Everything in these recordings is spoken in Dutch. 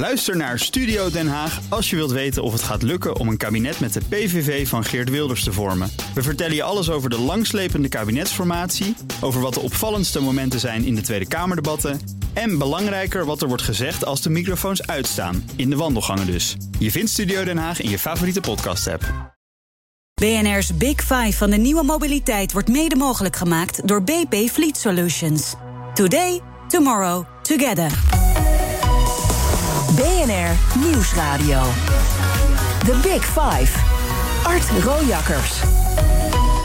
Luister naar Studio Den Haag als je wilt weten of het gaat lukken om een kabinet met de PVV van Geert Wilders te vormen. We vertellen je alles over de langslepende kabinetsformatie, over wat de opvallendste momenten zijn in de Tweede Kamerdebatten en belangrijker wat er wordt gezegd als de microfoons uitstaan, in de wandelgangen dus. Je vindt Studio Den Haag in je favoriete podcast-app. BNR's Big Five van de nieuwe mobiliteit wordt mede mogelijk gemaakt door BP Fleet Solutions. Today, tomorrow, together. BNR Nieuwsradio. The Big Five. Art Rojakkers.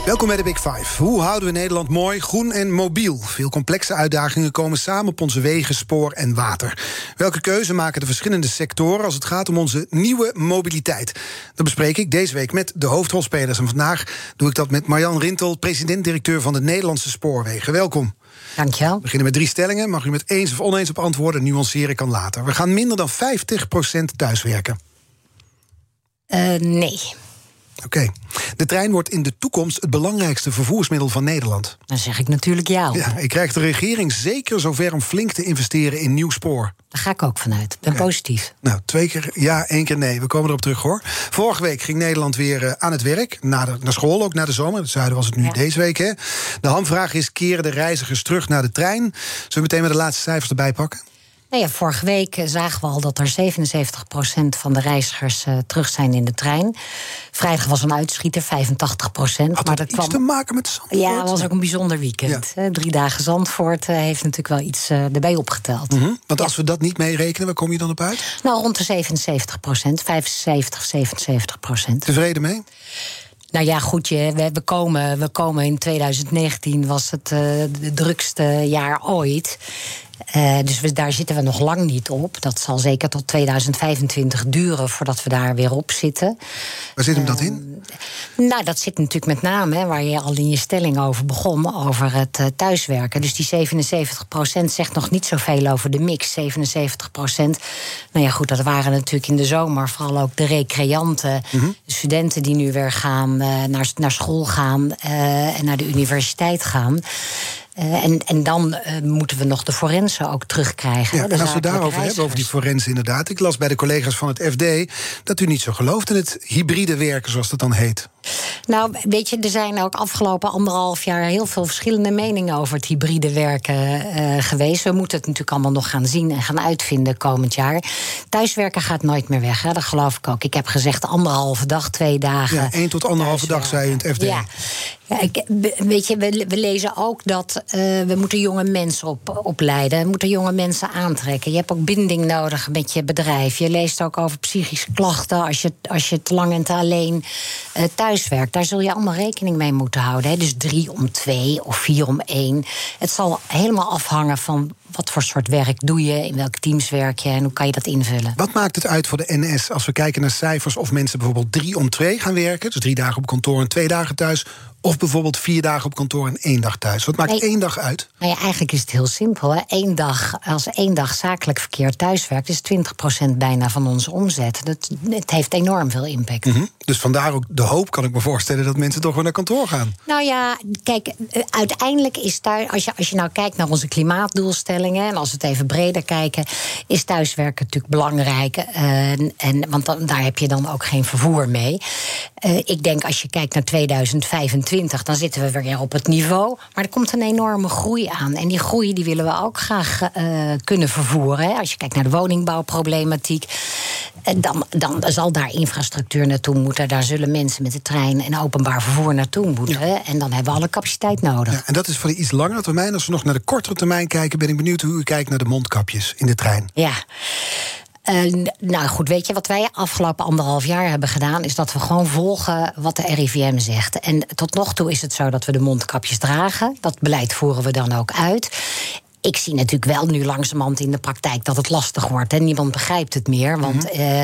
Welkom bij de Big Five. Hoe houden we Nederland mooi, groen en mobiel? Veel complexe uitdagingen komen samen op onze wegen, spoor en water. Welke keuze maken de verschillende sectoren als het gaat om onze nieuwe mobiliteit? Dat bespreek ik deze week met de hoofdrolspelers. En vandaag doe ik dat met Marjan Rintel, president-directeur van de Nederlandse Spoorwegen. Welkom. Dankjewel. We beginnen met drie stellingen. Mag u met eens of oneens op antwoorden? Nuanceren kan later. We gaan minder dan 50% thuiswerken. Uh, nee. Oké. De trein wordt in de toekomst het belangrijkste vervoersmiddel van Nederland. Dan zeg ik natuurlijk ja. Ja, ik krijg de regering zeker zover om flink te investeren in nieuw spoor. Daar ga ik ook vanuit. Ik ben positief. Nou, twee keer ja, één keer nee. We komen erop terug hoor. Vorige week ging Nederland weer eh, aan het werk. Naar, de, naar school, ook naar de zomer. Het zuiden was het nu Ja. deze week. Hè. De hamvraag is: keren de reizigers terug naar de trein? Zullen we meteen met de laatste cijfers erbij pakken? Nou ja, vorige week eh, zagen we al dat er 77% van de reizigers eh, terug zijn in de trein. Vrijdag was een uitschieter, 85%. Had maar dat iets te maken met Zandvoort? Ja, het was ook een bijzonder weekend. Drie dagen Zandvoort eh, heeft natuurlijk wel iets erbij opgeteld. Mhm, Want Ja. als we dat niet meerekenen, waar kom je dan op uit? Nou, rond de 77% 75, 77% Tevreden mee? Nou ja, goed, je, we, we, komen, we komen in 2019, was het eh de drukste jaar ooit. Eh, dus we, daar zitten we nog lang niet op. Dat zal zeker tot 2025 duren voordat we daar weer op zitten. Waar zit hem dat in? Nou, dat zit natuurlijk met name, hè, waar je al in je stelling over begon, over het eh, thuiswerken. Dus die 77% zegt nog niet zoveel over de mix. 77%. Nou ja, goed, dat waren natuurlijk in de zomer vooral ook de recreanten, Mhm. de studenten die nu weer gaan, eh, naar, naar school gaan en naar de universiteit gaan. Eh, en, en dan eh, moeten we nog de forensen ook terugkrijgen. Ja, en als we daarover hebben, over die forensen inderdaad. Ik las bij de collega's van het FD dat u niet zo gelooft in het hybride werken, zoals dat dan heet. Nou, weet je, er zijn ook afgelopen anderhalf jaar heel veel verschillende meningen over het hybride werken eh, geweest. We moeten het natuurlijk allemaal nog gaan zien en gaan uitvinden komend jaar. Thuiswerken gaat nooit meer weg, hè? dat geloof ik ook. Ik heb gezegd anderhalve dag, twee dagen. Ja, één tot anderhalve dag, zei u in het FD. Ja. Ja, ik, weet je, we, we lezen ook dat eh, we moeten jonge mensen op, opleiden. We moeten jonge mensen aantrekken. Je hebt ook binding nodig met je bedrijf. Je leest ook over psychische klachten als je, als je te lang en te alleen eh, Daar zul je allemaal rekening mee moeten houden. Hè. Dus drie om twee of vier om één. Het zal helemaal afhangen van wat voor soort werk doe je, in welke teams werk je en hoe kan je dat invullen. Wat maakt het uit voor de NS als we kijken naar cijfers of mensen bijvoorbeeld drie om twee gaan werken? Dus drie dagen op kantoor en twee dagen thuis. Of bijvoorbeeld vier dagen op kantoor en één dag thuis. Wat maakt Nee. één dag uit? Nou ja, eigenlijk is het heel simpel. Hè. Eén dag, als één dag zakelijk verkeer thuiswerkt, is 20% bijna van onze omzet. Dat, het heeft enorm veel impact. Hm? Dus vandaar ook de hoop, kan ik me voorstellen, dat mensen toch weer naar kantoor gaan. Nou ja, kijk, eh, uiteindelijk is thuis, als je, als je nou kijkt naar onze klimaatdoelstellingen, en als we het even breder kijken, is thuiswerken natuurlijk belangrijk. eh, en, want dan, daar heb je dan ook geen vervoer mee. Eh, ik denk als je kijkt naar 2025, dan zitten we weer op het niveau. Maar er komt een enorme groei aan. En die groei die willen we ook graag eh, kunnen vervoeren. Hè. Als je kijkt naar de woningbouwproblematiek, eh, dan, dan zal daar infrastructuur naartoe moeten. Daar zullen mensen met de trein en openbaar vervoer naartoe moeten. En dan hebben we alle capaciteit nodig. Ja, en dat is voor de iets langere termijn. Als we nog naar de kortere termijn kijken, ben ik benieuwd hoe u kijkt naar de mondkapjes in de trein. Ja. Eh, nou goed, weet je wat wij afgelopen anderhalf jaar hebben gedaan, is dat we gewoon volgen wat de RIVM zegt. En tot nog toe is het zo dat we de mondkapjes dragen. Dat beleid voeren we dan ook uit. Ik zie natuurlijk wel nu langzamerhand in de praktijk dat het lastig wordt. En niemand begrijpt het meer. Want eh,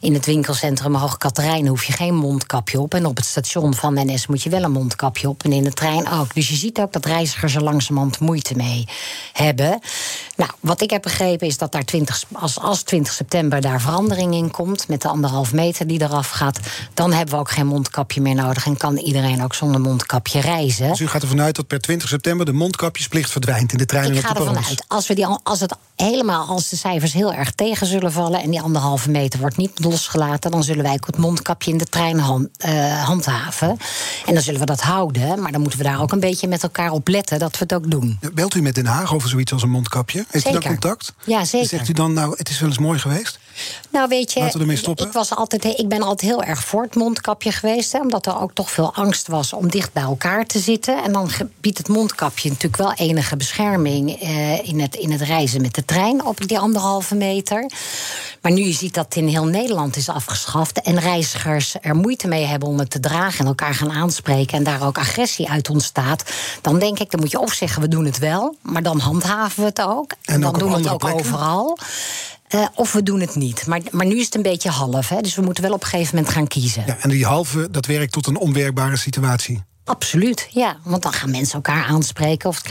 in het winkelcentrum Hoog Katerijn hoef je geen mondkapje op. En op het station van NS moet je wel een mondkapje op. En in de trein ook. Dus je ziet ook dat reizigers er langzamerhand moeite mee hebben. Nou, wat ik heb begrepen is dat daar 20, als, als 20 september daar verandering in komt. met de anderhalf meter die eraf gaat. dan hebben we ook geen mondkapje meer nodig. En kan iedereen ook zonder mondkapje reizen. Dus u gaat ervan uit dat per 20 september de mondkapjesplicht verdwijnt in de trein en Ik op ga ervan uit. Als, we die, als het helemaal, als de cijfers heel erg tegen zullen vallen en die anderhalve meter wordt niet losgelaten, dan zullen wij ook het mondkapje in de trein hand, uh, handhaven. En dan zullen we dat houden. Maar dan moeten we daar ook een beetje met elkaar op letten dat we het ook doen. Belt u met Den Haag over zoiets als een mondkapje? Heeft zeker. u daar contact? Ja, zeker. Zegt u dan, nou, het is wel eens mooi geweest? Nou, weet je, Laten we ermee stoppen. Ik, was altijd, ik ben altijd heel erg voor het mondkapje geweest. Hè, omdat er ook toch veel angst was om dicht bij elkaar te zitten. En dan biedt het mondkapje natuurlijk wel enige bescherming eh, in, het, in het reizen met de trein op die anderhalve meter. Maar nu je ziet dat het in heel Nederland is afgeschaft en reizigers er moeite mee hebben om het te dragen en elkaar gaan aanspreken en daar ook agressie uit ontstaat, dan denk ik, dan moet je of zeggen we doen het wel, maar dan handhaven we het ook. En, dan doen we het ook overal. Uh, of we doen het niet. Maar, maar nu is het een beetje half. Hè? Dus we moeten wel op een gegeven moment gaan kiezen. Ja, en die halve, dat werkt tot een onwerkbare situatie. Absoluut, ja. Want dan gaan mensen elkaar aanspreken... of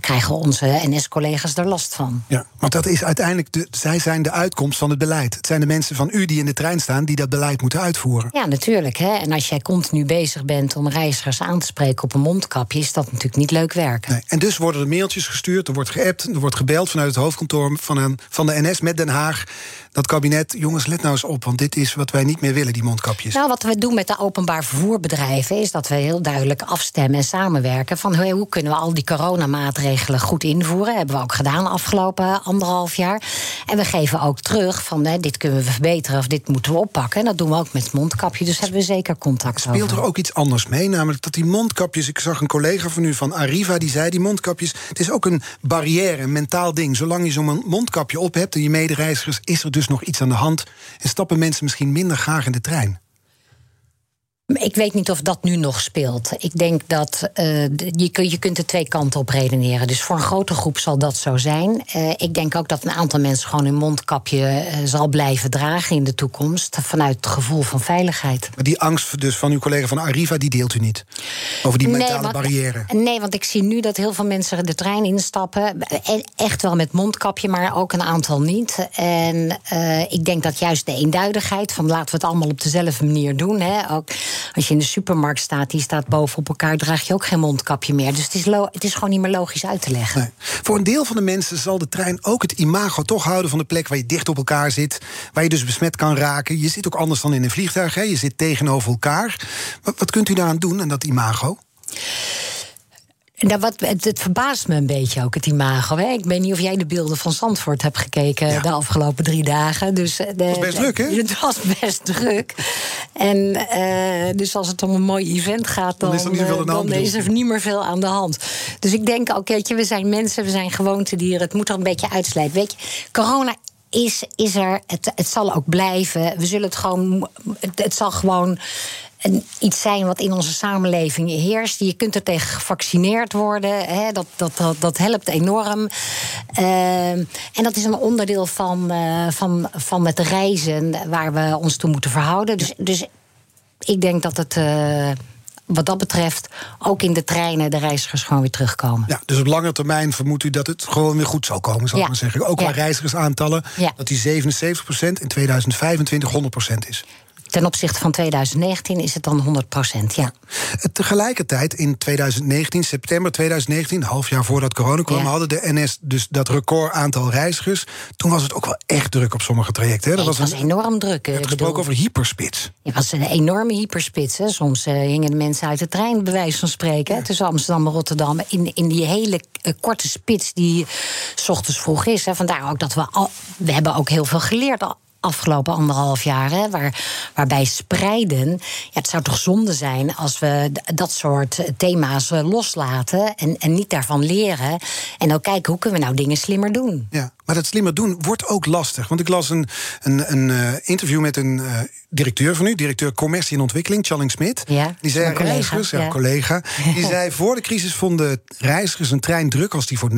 krijgen onze NS-collega's er last van. Ja, want dat is uiteindelijk... De, zij zijn de uitkomst van het beleid. Het zijn de mensen van u die in de trein staan... die dat beleid moeten uitvoeren. Ja, natuurlijk. Hè. En als jij continu bezig bent om reizigers aan te spreken... op een mondkapje, is dat natuurlijk niet leuk werken. Nee. En dus worden er mailtjes gestuurd, er wordt geappt... er wordt gebeld vanuit het hoofdkantoor van, een, van de NS met Den Haag dat kabinet, jongens, let nou eens op, want dit is wat wij niet meer willen, die mondkapjes. Nou, wat we doen met de openbaar vervoerbedrijven is dat we heel duidelijk afstemmen en samenwerken van hoe kunnen we al die coronamaatregelen goed invoeren. hebben we ook gedaan afgelopen anderhalf jaar. En we geven ook terug van dit kunnen we verbeteren of dit moeten we oppakken. En dat doen we ook met mondkapje, dus hebben we zeker contact Speelt er ook iets anders mee, namelijk dat die mondkapjes, ik zag een collega van u van Arriva die zei die mondkapjes, het is ook een barrière, een mentaal ding. Zolang je zo'n mondkapje op hebt en je medereizigers, is er dus nog iets aan de hand en stappen mensen misschien minder graag in de trein. Ik weet niet of dat nu nog speelt. Ik denk dat uh, je, je kunt er twee kanten op redeneren. Dus voor een grote groep zal dat zo zijn. Uh, ik denk ook dat een aantal mensen gewoon hun mondkapje uh, zal blijven dragen in de toekomst. Vanuit het gevoel van veiligheid. Maar die angst dus van uw collega van Arriva, die deelt u niet? Over die mentale nee, want, barrière? Nee, want ik zie nu dat heel veel mensen de trein instappen. E, echt wel met mondkapje, maar ook een aantal niet. En ik denk dat juist de eenduidigheid van laten we het allemaal op dezelfde manier doen. Hè, ook, als je in de supermarkt staat, die staat boven op elkaar, draag je ook geen mondkapje meer. Dus het is, het is gewoon niet meer logisch uit te leggen. Voor een deel van de mensen zal de trein ook het imago toch houden van de plek waar je dicht op elkaar zit, waar je dus besmet kan raken. Je zit ook anders dan in een vliegtuig, hè? je zit tegenover elkaar. Wat, wat kunt u daaraan doen aan dat imago? Nou, wat, het, verbaast me een beetje ook, het imago. Hè? Ik weet niet of jij de beelden van Zandvoort hebt gekeken de afgelopen drie dagen. Dus, eh, de, het was best druk, hè? Het was best druk. En uh, dus als het om een mooi event gaat, dan, dan, is er, niet, uh, dan is er niet meer veel aan de hand. Dus ik denk je, we zijn mensen, we zijn gewoontedieren. Het moet er een beetje uitslijten. Weet je, corona is, is er, het, het zal ook blijven. We zullen het gewoon, het, zal gewoon een, iets zijn wat in onze samenleving heerst. Je kunt er tegen gevaccineerd worden. Hè, dat, dat, dat, dat, helpt enorm. Uh, en dat is een onderdeel van, uh, van, van het reizen waar we ons toe moeten verhouden. Dus, dus ik denk dat het. Uh, wat dat betreft ook in de treinen de reizigers gewoon weer terugkomen. Ja, dus op lange termijn vermoedt u dat het gewoon weer goed zal komen, zal ik maar zeggen. Ook qua reizigersaantallen, dat die 77% in 2025 100% is. Ten opzichte van 2019 is het dan 100 procent, ja. Tegelijkertijd in 2019, september 2019, half jaar voordat corona kwam, hadden de NS dus dat record aantal reizigers. Toen was het ook wel echt druk op sommige trajecten. Hè? Dat was, was enorm druk. Je hebt gesproken over hyperspits. Het was een enorme hyperspits. Hè. Soms uh, hingen de mensen uit de trein, bij wijze van spreken, ja. tussen Amsterdam en Rotterdam. In, in die hele uh, korte spits die s ochtends vroeg is. Hè. Vandaar ook dat we al. We hebben ook heel veel geleerd afgelopen anderhalf jaar. Hè, waar, waarbij spreiden. Ja, het zou toch zonde zijn als we dat soort thema's eh, loslaten. En, en niet daarvan leren. En ook kijken hoe kunnen we nou dingen slimmer doen. Ja, maar dat slimmer doen wordt ook lastig. Want ik las een, een, een uh, interview met een uh, directeur van u, directeur commercie en ontwikkeling, Challing Smit. Ja, die zei: reizigers, ja, ja. collega. Die zei: voor de crisis vonden reizigers een trein druk als die voor 90%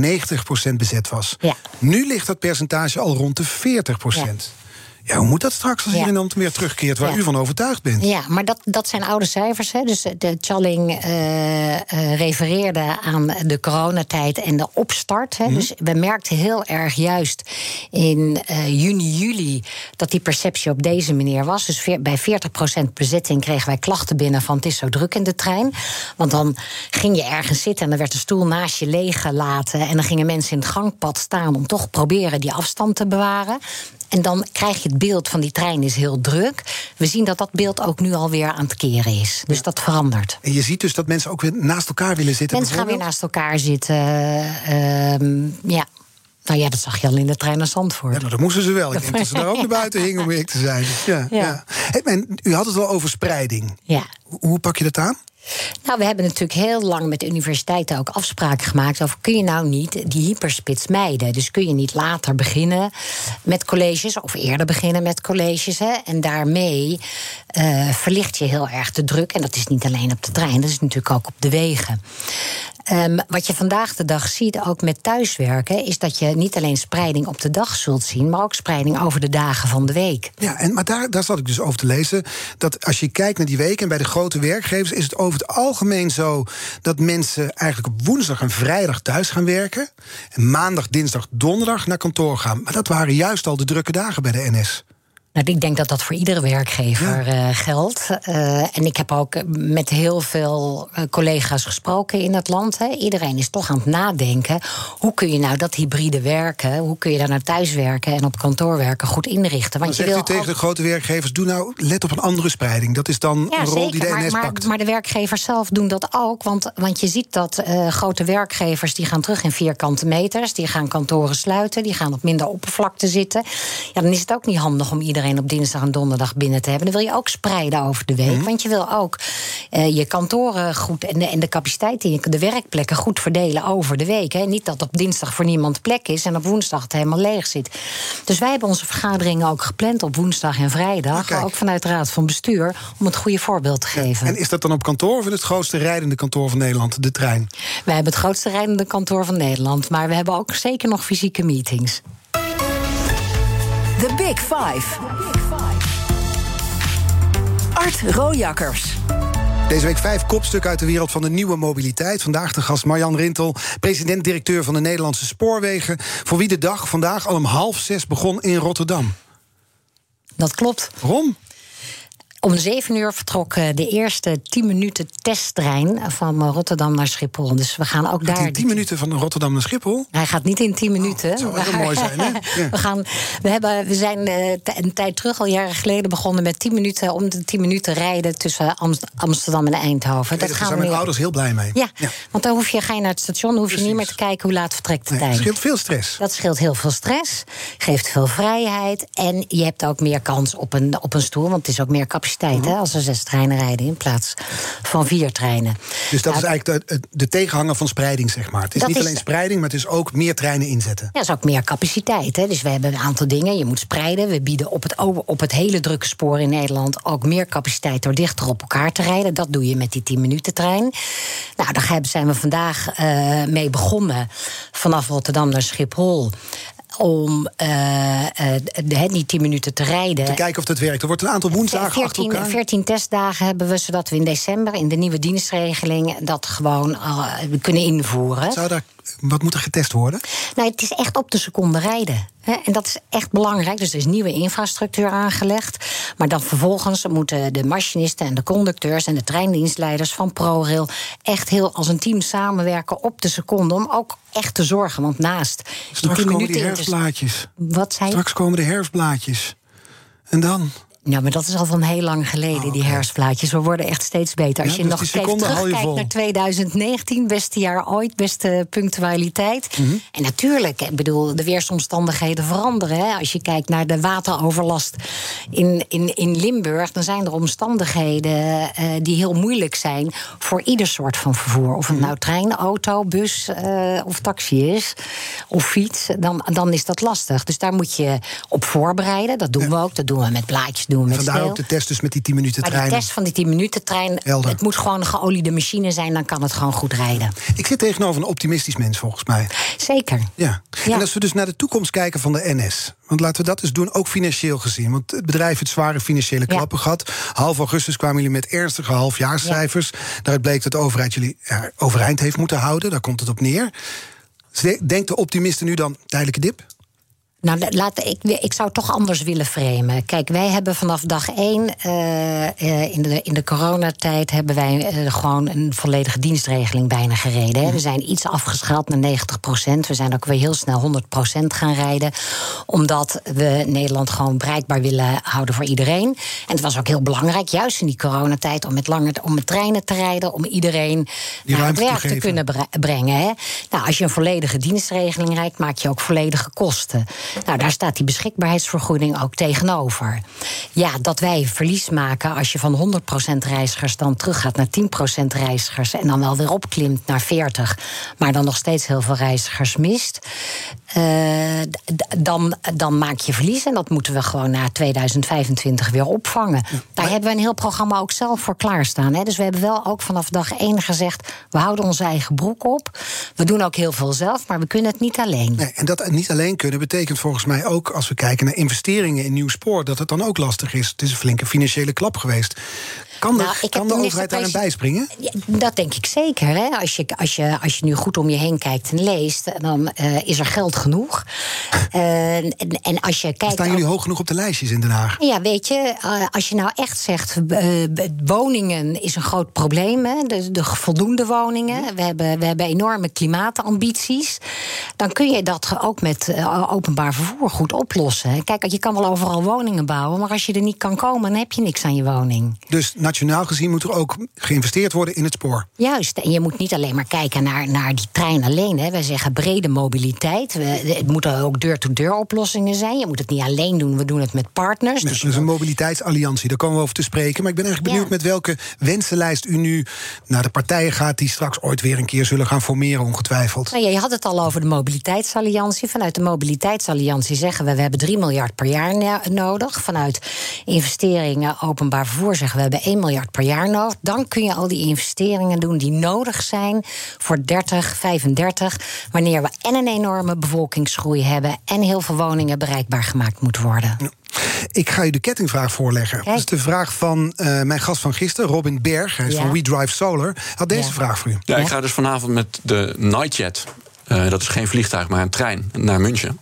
bezet was. Ja. Nu ligt dat percentage al rond de 40%. Ja. Ja, hoe moet dat straks als ja. iedereen dan weer terugkeert waar u van overtuigd bent? Ja, maar dat, dat zijn oude cijfers. Hè. Dus de Challing uh, uh, refereerde aan de coronatijd en de opstart. Hè. Mm. Dus we merkten heel erg juist in uh, juni, juli dat die perceptie op deze manier was. Dus bij 40% bezetting kregen wij klachten binnen van het is zo druk in de trein. Want dan ging je ergens zitten en dan werd de stoel naast je leeggelaten. En dan gingen mensen in het gangpad staan om toch proberen die afstand te bewaren. En dan krijg je het beeld van die trein is heel druk. We zien dat dat beeld ook nu alweer aan het keren is. Dus dat verandert. En je ziet dus dat mensen ook weer naast elkaar willen zitten. Mensen gaan weer naast elkaar zitten. Uh, ja. Nou ja, dat zag je al in de trein naar Zandvoort. Ja, dat moesten ze wel. Ik denk dat ze daar ook naar buiten hingen om eerlijk te zijn. Ja, ja. ja. u had het wel over spreiding. Ja. Hoe pak je dat aan? Nou, we hebben natuurlijk heel lang met de universiteiten ook afspraken gemaakt over kun je nou niet die hyperspits mijden. Dus kun je niet later beginnen met colleges of eerder beginnen met colleges. Hè, en daarmee uh, verlicht je heel erg de druk. En dat is niet alleen op de trein, dat is natuurlijk ook op de wegen. Um, wat je vandaag de dag ziet, ook met thuiswerken, is dat je niet alleen spreiding op de dag zult zien, maar ook spreiding over de dagen van de week. Ja, en, maar daar, daar zat ik dus over te lezen. Dat als je kijkt naar die week en bij de grote werkgevers, is het over het algemeen zo dat mensen eigenlijk op woensdag en vrijdag thuis gaan werken. En maandag, dinsdag, donderdag naar kantoor gaan. Maar dat waren juist al de drukke dagen bij de NS. Nou, ik denk dat dat voor iedere werkgever uh, geldt. Uh, en ik heb ook met heel veel uh, collega's gesproken in het land. Hè. Iedereen is toch aan het nadenken. Hoe kun je nou dat hybride werken, hoe kun je daar naar thuis werken en op kantoor werken goed inrichten? Want je wil tegen de grote werkgevers: doe nou, let op een andere spreiding. Dat is dan ja, een rol zeker, die de NS maar, pakt. Maar de werkgevers zelf doen dat ook. Want, want je ziet dat grote werkgevers die gaan terug in vierkante meters. Die gaan kantoren sluiten, die gaan op minder oppervlakte zitten. Ja, dan is het ook niet handig om iedereen op dinsdag en donderdag binnen te hebben. Dan wil je ook spreiden over de week. Mhm. Want je wil ook uh, je kantoren goed en de, en de capaciteit in de werkplekken goed verdelen over de week. Hè. Niet dat op dinsdag voor niemand plek is en op woensdag het helemaal leeg zit. Dus wij hebben onze vergaderingen ook gepland op woensdag en vrijdag. Oké. Ook vanuit de Raad van Bestuur. Om het goede voorbeeld te geven. En is dat dan op kantoor of in het grootste rijdende kantoor van Nederland, de trein? Wij hebben het grootste rijdende kantoor van Nederland. Maar we hebben ook zeker nog fysieke meetings. The Big Five. Art Rojakkers. Deze week vijf kopstukken uit de wereld van de nieuwe mobiliteit. Vandaag de gast Marjan Rintel, president-directeur van de Nederlandse Spoorwegen. Voor wie de dag vandaag al om half zes begon in Rotterdam. Dat klopt. Waarom? Om zeven uur vertrok eh, de eerste tien minuten testtrein van Rotterdam naar Schiphol. Dus we gaan ook Gaat daar. in tien minuten van Rotterdam naar Schiphol? Hij gaat niet in tien minuten. dat zou mooi zijn, hè? Ja. We, gaan, we, hebben, we zijn eh, een tijd terug, al jaren geleden, begonnen met tien minuten om de tien minuten rijden tussen Amst- Amsterdam en Eindhoven. Daar zijn mijn nu- ouders heel blij mee. Ja, want dan hoef je, ga je naar het station, dan hoef je niet meer te kijken hoe laat vertrekt de Nee, trein. het scheelt veel stress. Dat scheelt heel veel stress, geeft veel vrijheid. En je hebt ook meer kans op een, op een stoel, want het is ook meer capaciteit Hè, als er zes treinen rijden in plaats van vier treinen. Dus dat Nou, is eigenlijk de, de tegenhanger van spreiding, zeg maar. Het is niet is- alleen spreiding, maar het is ook meer treinen inzetten. Ja, dat is ook meer capaciteit. Hè? Dus we hebben een aantal dingen. Je moet spreiden. We bieden op het, op het hele drukke spoor in Nederland ook meer capaciteit door dichter op elkaar te rijden. Dat doe je met die 10-minuten-trein. Nou, daar hebben- zijn we vandaag eh, mee begonnen vanaf Rotterdam naar Schiphol. Om eh, eh, de, die 10 minuten te rijden. Te kijken of dat werkt. Er wordt een aantal woensdagen achter 14, elkaar. 14 testdagen hebben we, zodat we in december in de nieuwe dienstregeling dat gewoon eh, kunnen invoeren. Zou daar, wat moet er getest worden? Nou, het is echt op de seconde rijden. Hè, En dat is echt belangrijk. Dus er is nieuwe infrastructuur aangelegd. Maar dan vervolgens moeten de machinisten en de conducteurs en de treindienstleiders van ProRail echt heel als een team samenwerken op de seconde. Om ook echt te zorgen. Want naast die Straks 10 komen die herfstblaadjes. Wat zei je? Straks komen de herfstblaadjes. En dan? Ja, maar dat is al van heel lang geleden, die herfstplaatjes. We worden echt steeds beter. Als Ja, je dus nog je terugkijkt naar 2019, beste jaar ooit, beste punctualiteit. Mhm. En natuurlijk, ik bedoel, de weersomstandigheden veranderen. Hè. Als je kijkt naar de wateroverlast in, in, in Limburg, dan zijn er omstandigheden eh, die heel moeilijk zijn voor ieder soort van vervoer. Of het Mhm. nou trein, auto, bus eh, of taxi is, of fiets, dan, dan is dat lastig. Dus daar moet je op voorbereiden. Dat doen we ook. Dat doen we met blaadjes, doen Vandaar ook de test dus met die 10 minuten Maar die treinen. test van die 10 minuten trein, Helder. het moet gewoon een geoliede machine zijn, dan kan het gewoon goed rijden. Ik zit tegenover een optimistisch mens, volgens mij. Zeker. Ja. Ja. En als we dus naar de toekomst kijken van de NS. Want laten we dat eens doen, ook financieel gezien. Want het bedrijf heeft zware financiële Ja. klappen gehad. Half augustus kwamen jullie met ernstige halfjaarscijfers. Daaruit bleek dat de overheid jullie ja, overeind heeft moeten houden. Daar komt het op neer. Dus de- Denkt de optimisten nu dan tijdelijke dip? Nou, laat, ik, ik zou het toch anders willen framen. Kijk, wij hebben vanaf dag één uh, in, de, in de coronatijd... hebben wij uh, gewoon een volledige dienstregeling bijna gereden. Hè. We zijn iets afgeschaald naar 90 procent. We zijn ook weer heel snel 100 procent gaan rijden. Omdat we Nederland gewoon bereikbaar willen houden voor iedereen. En het was ook heel belangrijk, juist in die coronatijd... om met, lange, om met treinen te rijden, om iedereen die naar het werk te, te, kunnen brengen. Hè. Nou, als je een volledige dienstregeling rijdt, maak je ook volledige kosten. Nou, daar staat die beschikbaarheidsvergoeding ook tegenover. Ja, dat wij verlies maken als je van 100% reizigers dan teruggaat naar 10% reizigers en dan wel weer opklimt naar 40, maar dan nog steeds heel veel reizigers mist. Uh, dan, dan maak je verlies en dat moeten we gewoon na 2025 weer opvangen. Daar hebben we een heel programma ook zelf voor klaarstaan. Hè. Dus we hebben wel ook vanaf dag 1 gezegd: we houden onze eigen broek op. We doen ook heel veel zelf, maar we kunnen het niet alleen. Nee, en dat niet alleen kunnen betekent volgens mij ook als we kijken naar investeringen in nieuw spoor, dat het dan ook lastig is. Het is een flinke financiële klap geweest. Kan de, nou, kan de overheid daar een bijspringen? Dat denk ik zeker. Hè. Als, je, als, je, als je nu goed om je heen kijkt en leest, dan uh, is er geld genoeg. uh, en, en, als je kijkt. Staan jullie hoog genoeg op de lijstjes in Den Haag? Ja, weet je, uh, als je nou echt zegt. woningen is een groot probleem. Hè, de, de voldoende woningen. We hebben, we hebben enorme klimaatambities. Dan kun je dat ook met openbaar vervoer goed oplossen. Kijk, je kan wel overal woningen bouwen, maar als je er niet kan komen, dan heb je niks aan je woning. Dus nationaal gezien moet er ook geïnvesteerd worden in het spoor. Juist, en je moet niet alleen maar kijken naar, naar die trein alleen. Hè. Wij zeggen brede mobiliteit. We, het moeten ook deur-to-deur oplossingen zijn. Je moet het niet alleen doen, we doen het met partners. dus, een mobiliteitsalliantie, daar komen we over te spreken. Maar ik ben eigenlijk benieuwd met welke wensenlijst u nu naar de partijen gaat... die straks ooit weer een keer zullen gaan formeren, ongetwijfeld. Nou ja, je had het al over de mobiliteitsalliantie. Vanuit de mobiliteitsalliantie zeggen we... we hebben 3 miljard per jaar nodig. Vanuit investeringen openbaar vervoer zeggen we... we hebben 1 miljard per jaar nodig. Dan kun je al die investeringen doen die nodig zijn voor 30, 35. Wanneer we en een enorme bevolkingsgroei hebben en heel veel woningen bereikbaar gemaakt moeten worden. Ik ga u de kettingvraag voorleggen. Kijk. Dat is de vraag van uh, mijn gast van gisteren, Robin Berg. Hij is ja. van We Drive Solar. Had deze ja. vraag voor u. Ja, ik ga dus vanavond met de Nightjet uh, dat is geen vliegtuig, maar een trein naar München.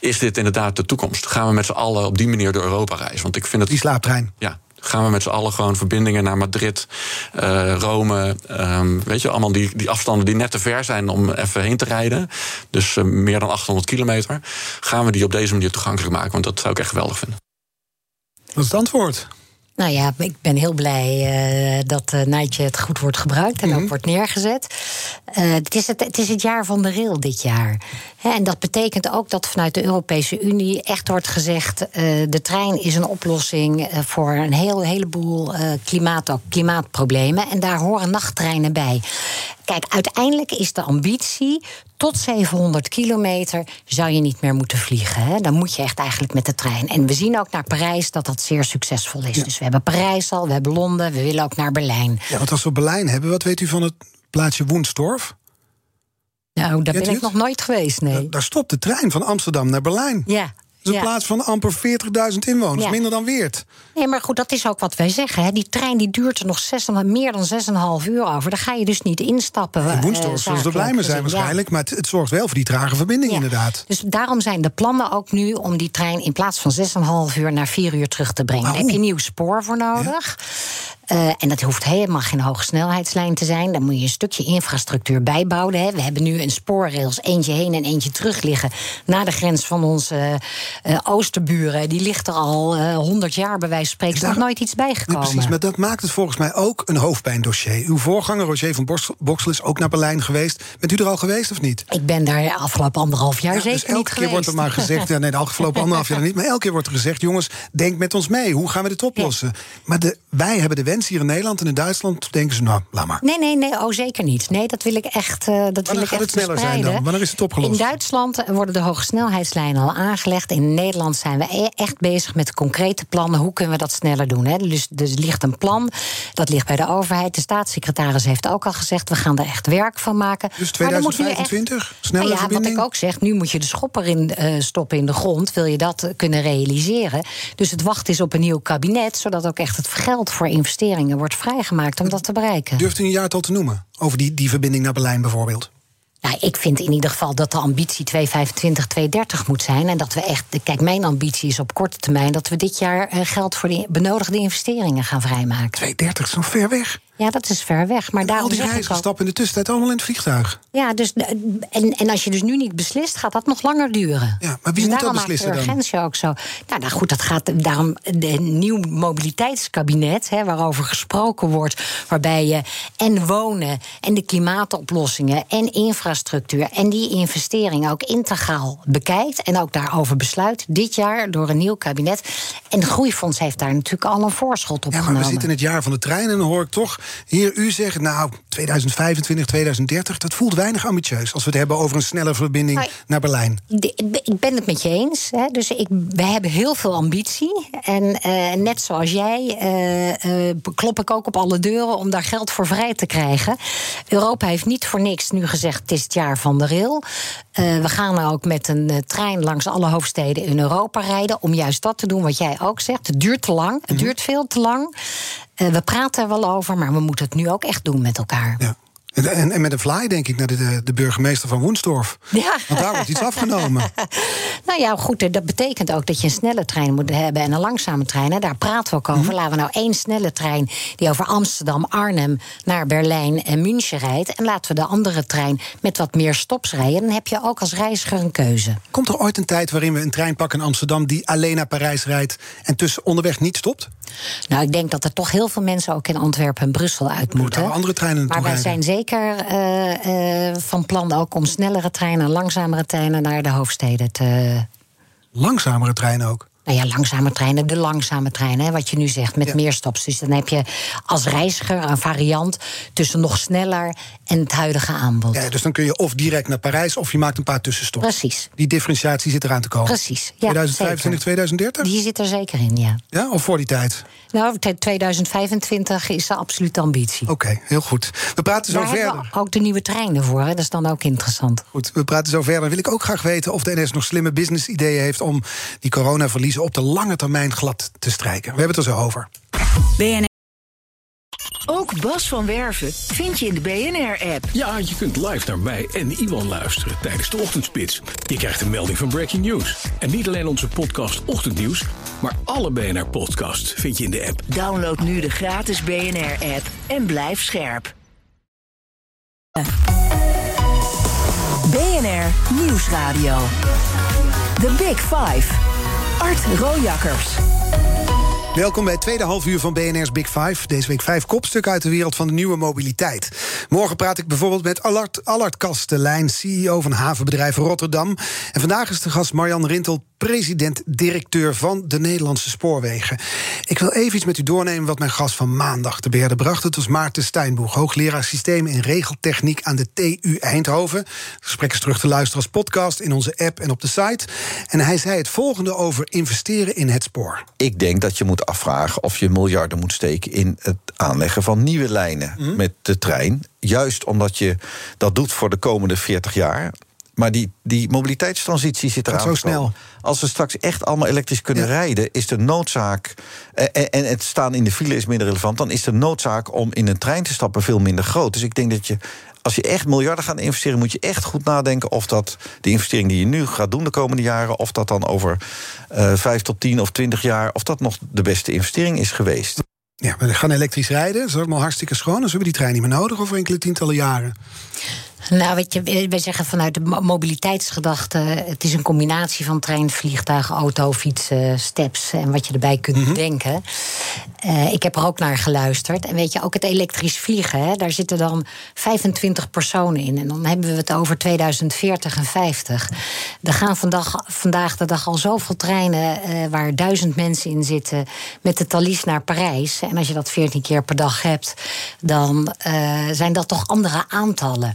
Is dit inderdaad de toekomst? Gaan we met z'n allen op die manier door Europa reizen? Want ik vind het. Die slaaptrein. Ja, gaan we met z'n allen gewoon verbindingen naar Madrid, uh, Rome. Um, weet je, allemaal die, die afstanden die net te ver zijn om even heen te rijden. Dus uh, meer dan 800 kilometer. Gaan we die op deze manier toegankelijk maken? Want dat zou ik echt geweldig vinden. Dat is het antwoord. Nou ja, ik ben heel blij uh, dat uh, Nightjet goed wordt gebruikt en mm -hmm. ook wordt neergezet. Uh, het, is het, het is het jaar van de rail dit jaar. En dat betekent ook dat vanuit de Europese Unie echt wordt gezegd: de trein is een oplossing voor een heel, heleboel klimaat, klimaatproblemen. En daar horen nachttreinen bij. Kijk, uiteindelijk is de ambitie tot 700 kilometer zou je niet meer moeten vliegen. Hè? Dan moet je echt eigenlijk met de trein. En we zien ook naar Parijs dat dat zeer succesvol is. Ja. Dus we hebben Parijs al, we hebben Londen, we willen ook naar Berlijn. Ja, want als we Berlijn hebben, wat weet u van het plaatsje Woensdorf? Nou, daar ben ik nog nooit geweest, nee. Daar, daar stopt de trein van Amsterdam naar Berlijn. Ja, dus een ja. plaats van amper 40.000 inwoners, minder dan Weert. Nee, maar goed, dat is ook wat wij zeggen. Hè. Die trein die duurt er nog 6, meer dan 6,5 uur over. Daar ga je dus niet instappen. In Woensdorf uh, zullen ze er blij mee zijn waarschijnlijk. Maar het, het, zorgt wel voor die trage verbinding inderdaad. Dus daarom zijn de plannen ook nu om die trein... in plaats van 6,5 uur naar 4 uur terug te brengen. Daar heb je nieuw spoor voor nodig. Uh, en dat hoeft helemaal geen hoge snelheidslijn te zijn. Daar moet je een stukje infrastructuur bijbouwen. Hè. We hebben nu een spoorrails, eentje heen en eentje terug liggen... naar de grens van onze uh, oosterburen. Die ligt er al uh, 100 jaar, bij wijze van spreken. Is nog nooit iets bijgekomen. Precies, maar dat maakt het volgens mij ook een hoofdpijndossier. Uw voorganger, Roger van Boksel, is ook naar Berlijn geweest. Bent u er al geweest of niet? Ik ben daar de afgelopen anderhalf jaar ja, zeker dus elke niet keer geweest. wordt er maar gezegd... Ja, nee, de afgelopen anderhalf jaar niet, maar elke keer wordt er gezegd... jongens, denk met ons mee, hoe gaan we dit oplossen? Ja. Maar de, wij hebben de wens hier in Nederland en in Duitsland denken ze, nou, laat maar. Nee, nee, nee, oh zeker niet. Nee, dat wil ik echt uh, dat Wanneer wil ik gaat echt het sneller bespreiden. zijn dan? Wanneer is het opgelost? In Duitsland worden de hoge snelheidslijnen al aangelegd. In Nederland zijn we e- echt bezig met concrete plannen. Hoe kunnen we dat sneller doen? Hè? Dus er ligt een plan, dat ligt bij de overheid. De staatssecretaris heeft ook al gezegd, we gaan er echt werk van maken. Dus 2025? Echt... Nou ja, verbinding? wat ik ook zeg, nu moet je de schopper in uh, stoppen in de grond. Wil je dat kunnen realiseren? Dus het wachten is op een nieuw kabinet, zodat ook echt het geld voor investeringen wordt vrijgemaakt om dat te bereiken. Durft u een jaartal te noemen? Over die, die verbinding naar Berlijn bijvoorbeeld? Nou, ik vind in ieder geval dat de ambitie 225, 230 moet zijn. En dat we echt. Kijk, mijn ambitie is op korte termijn dat we dit jaar eh, geld voor de benodigde investeringen gaan vrijmaken. 230 is nog ver weg. Ja, dat is ver weg. Maar daarom Al die reizigers stappen in de tussentijd allemaal in het vliegtuig. Ja, dus, en, en als je dus nu niet beslist, gaat dat nog langer duren. Ja, maar wie dus moet dat beslissen de dan? urgentie ook zo. Nou, nou goed, dat gaat daarom een nieuw mobiliteitskabinet, hè, waarover gesproken wordt, waarbij je en wonen en de klimaatoplossingen en infrastructuur en die investeringen ook integraal bekijkt en ook daarover besluit dit jaar door een nieuw kabinet. En het Groeifonds heeft daar natuurlijk al een voorschot op Ja, maar genomen. we zitten in het jaar van de trein en dan hoor ik toch hier u zeggen... nou, 2025, 2030, dat voelt weinig ambitieus... als we het hebben over een snelle verbinding naar Berlijn. Ik ben- het met je eens. Hè. Dus ik, wij hebben heel veel ambitie. En eh, net zoals jij eh, eh, klop ik ook op alle deuren om daar geld voor vrij te krijgen. Europa heeft niet voor niks nu gezegd: het is het jaar van de rail. We gaan ook met een trein langs alle hoofdsteden in Europa rijden. Om juist dat te doen wat jij ook zegt. Het duurt te lang. Het duurt veel te lang. Eh, we praten er wel over, maar we moeten het nu ook echt doen met elkaar. En, met een fly denk ik naar de, de, burgemeester van Woensdorf. Ja. Want daar wordt iets afgenomen. Nou ja, goed, eh, dat betekent ook dat je een snelle trein moet hebben en een langzame trein. Hè. Daar praten we ook over. Mhm. Laten we nou één snelle trein die over Amsterdam, Arnhem naar Berlijn en München rijdt. En laten we de andere trein met wat meer stops rijden. Dan heb je ook als reiziger een keuze. Komt er ooit een tijd waarin we een trein pakken in Amsterdam... die alleen naar Parijs rijdt en tussen onderweg niet stopt? Nou, ik denk dat er toch heel veel mensen ook in Antwerpen en Brussel uit moeten. Daar andere treinen Maar wij zijn zeker eh, eh, van plan ook om snellere treinen, langzamere treinen naar de hoofdsteden te, Langzamere treinen ook. Nou ja, langzame treinen, de langzame treinen, hè, wat je nu zegt, met Ja. meer stops. Dus dan heb je als reiziger een variant tussen nog sneller en het huidige aanbod. Ja, dus dan kun je of direct naar Parijs of je maakt een paar tussenstops. Precies. Die differentiatie zit eraan te komen. Precies. Ja, 2025, zeker. 2030? Die zit er zeker in, ja. Ja, of voor die tijd? Nou, te- 2025 is de absolute ambitie. Oké, heel goed. We praten zo Daar verder. we ook de nieuwe treinen voor, hè. dat is dan ook interessant. Goed, we praten zo verder. Dan wil ik ook graag weten of de NS nog slimme business-ideeën heeft... om die coronaverliezen op de lange termijn glad te strijken. We hebben het er zo over. BNR Ook Bas van Werven vind je in de BNR-app. Ja, je kunt live naar mij en Iwan luisteren tijdens de ochtendspits. Je krijgt een melding van Breaking News. En niet alleen onze podcast Ochtendnieuws, maar alle BNR-podcasts vind je in de app. Download nu de gratis BNR-app en blijf scherp. BNR Nieuwsradio. The Big Five. Art Rojakkers. Welkom bij het tweede halfuur van BNR's Big Five. Deze week vijf kopstukken uit de wereld van de nieuwe mobiliteit. Morgen praat ik bijvoorbeeld met Allard, Allard Kastelein, CEO van havenbedrijf Rotterdam. En vandaag is de gast Marjan Rintel, president-directeur van de Nederlandse Spoorwegen. Ik wil even iets met u doornemen wat mijn gast van maandag te berde bracht. Het was Maarten Steinboeg, hoogleraar systemen en regeltechniek aan de TU Eindhoven. Het gesprek is terug te luisteren als podcast in onze app en op de site. En hij zei het volgende over investeren in het spoor. Ik denk dat je moet afvragen of je miljarden moet steken in het aanleggen van nieuwe lijnen Mhm. met de trein. Juist omdat je dat doet voor de komende 40 jaar. Maar die, die mobiliteitstransitie zit eraan. Zo snel. Als we straks echt allemaal elektrisch kunnen Ja. rijden, is de noodzaak. eh, En, en het staan in de file is minder relevant. Dan is de noodzaak om in een trein te stappen veel minder groot. Dus ik denk dat je. Als je echt miljarden gaat investeren, moet je echt goed nadenken of dat de investering die je nu gaat doen de komende jaren, of dat dan over eh vijf tot tien of twintig jaar, of dat nog de beste investering is geweest. Ja, we gaan elektrisch rijden. Dat is allemaal hartstikke schoon. Dus we hebben die trein niet meer nodig over enkele tientallen jaren. Nou, weet je, wij zeggen vanuit de mo- mobiliteitsgedachte... het is een combinatie van trein, vliegtuig, auto, fietsen, steps... en wat je erbij kunt bedenken. Eh, ik heb er ook naar geluisterd. En weet je, ook het elektrisch vliegen, hè, daar zitten dan 25 personen in. En dan hebben we het over 2040 en 50. Er gaan vandaag, vandaag de dag al zoveel treinen... eh, waar duizend mensen in zitten met de Thalys naar Parijs. En als je dat 14 keer per dag hebt... dan eh, zijn dat toch andere aantallen.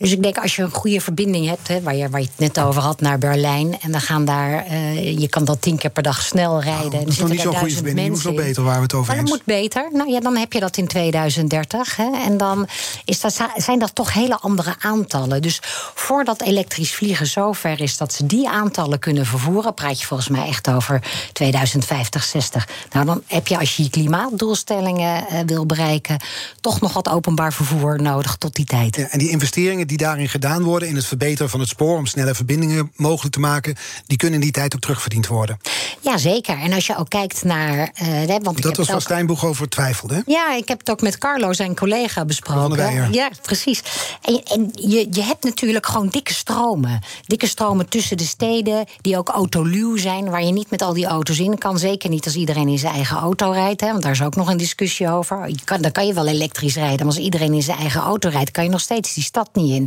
Dus ik denk, als je een goede verbinding hebt, hè, waar, je, waar je het net over had, naar Berlijn. En dan gaan daar, eh, je kan dat tien keer per dag snel rijden. Oh, dat is nog niet zo'n goede verbinding. Die moet in. beter, waar we het over Maar dat moet beter. Nou ja, dan heb je dat in 2030. Hè. En dan is dat, zijn dat toch hele andere aantallen. Dus voordat elektrisch vliegen zover is dat ze die aantallen kunnen vervoeren, praat je volgens mij echt over 2050, 60. Nou, dan heb je als je je klimaatdoelstellingen eh, wil bereiken, toch nog wat openbaar vervoer nodig tot die tijd. Ja, en die investeringen die daarin gedaan worden in het verbeteren van het spoor om snelle verbindingen mogelijk te maken, die kunnen in die tijd ook terugverdiend worden. Ja, zeker. En als je ook kijkt naar. Uh, want ik dat was waar ook... Stijnboeg over twijfelde. Ja, ik heb het ook met Carlo, zijn collega, besproken. Ja, precies. En, en je, je hebt natuurlijk gewoon dikke stromen. Dikke stromen tussen de steden, die ook autoluw zijn, waar je niet met al die auto's in kan. Zeker niet als iedereen in zijn eigen auto rijdt. Hè, want daar is ook nog een discussie over. Je kan, dan kan je wel elektrisch rijden, maar als iedereen in zijn eigen auto rijdt, kan je nog steeds die stad niet in.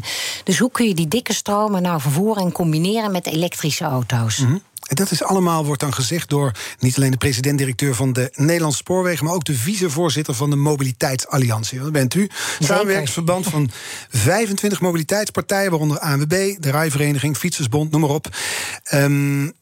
Dus hoe kun je die dikke stromen nou vervoeren en combineren met elektrische auto's? Mm -hmm. En dat is allemaal, wordt dan gezegd door niet alleen de president-directeur van de Nederlandse Spoorwegen, maar ook de vicevoorzitter van de Mobiliteitsalliantie. Dat bent u. Samenwerkingsverband van 25 mobiliteitspartijen, waaronder ANWB, de Rijvereniging, Fietsersbond, noem maar op. Um,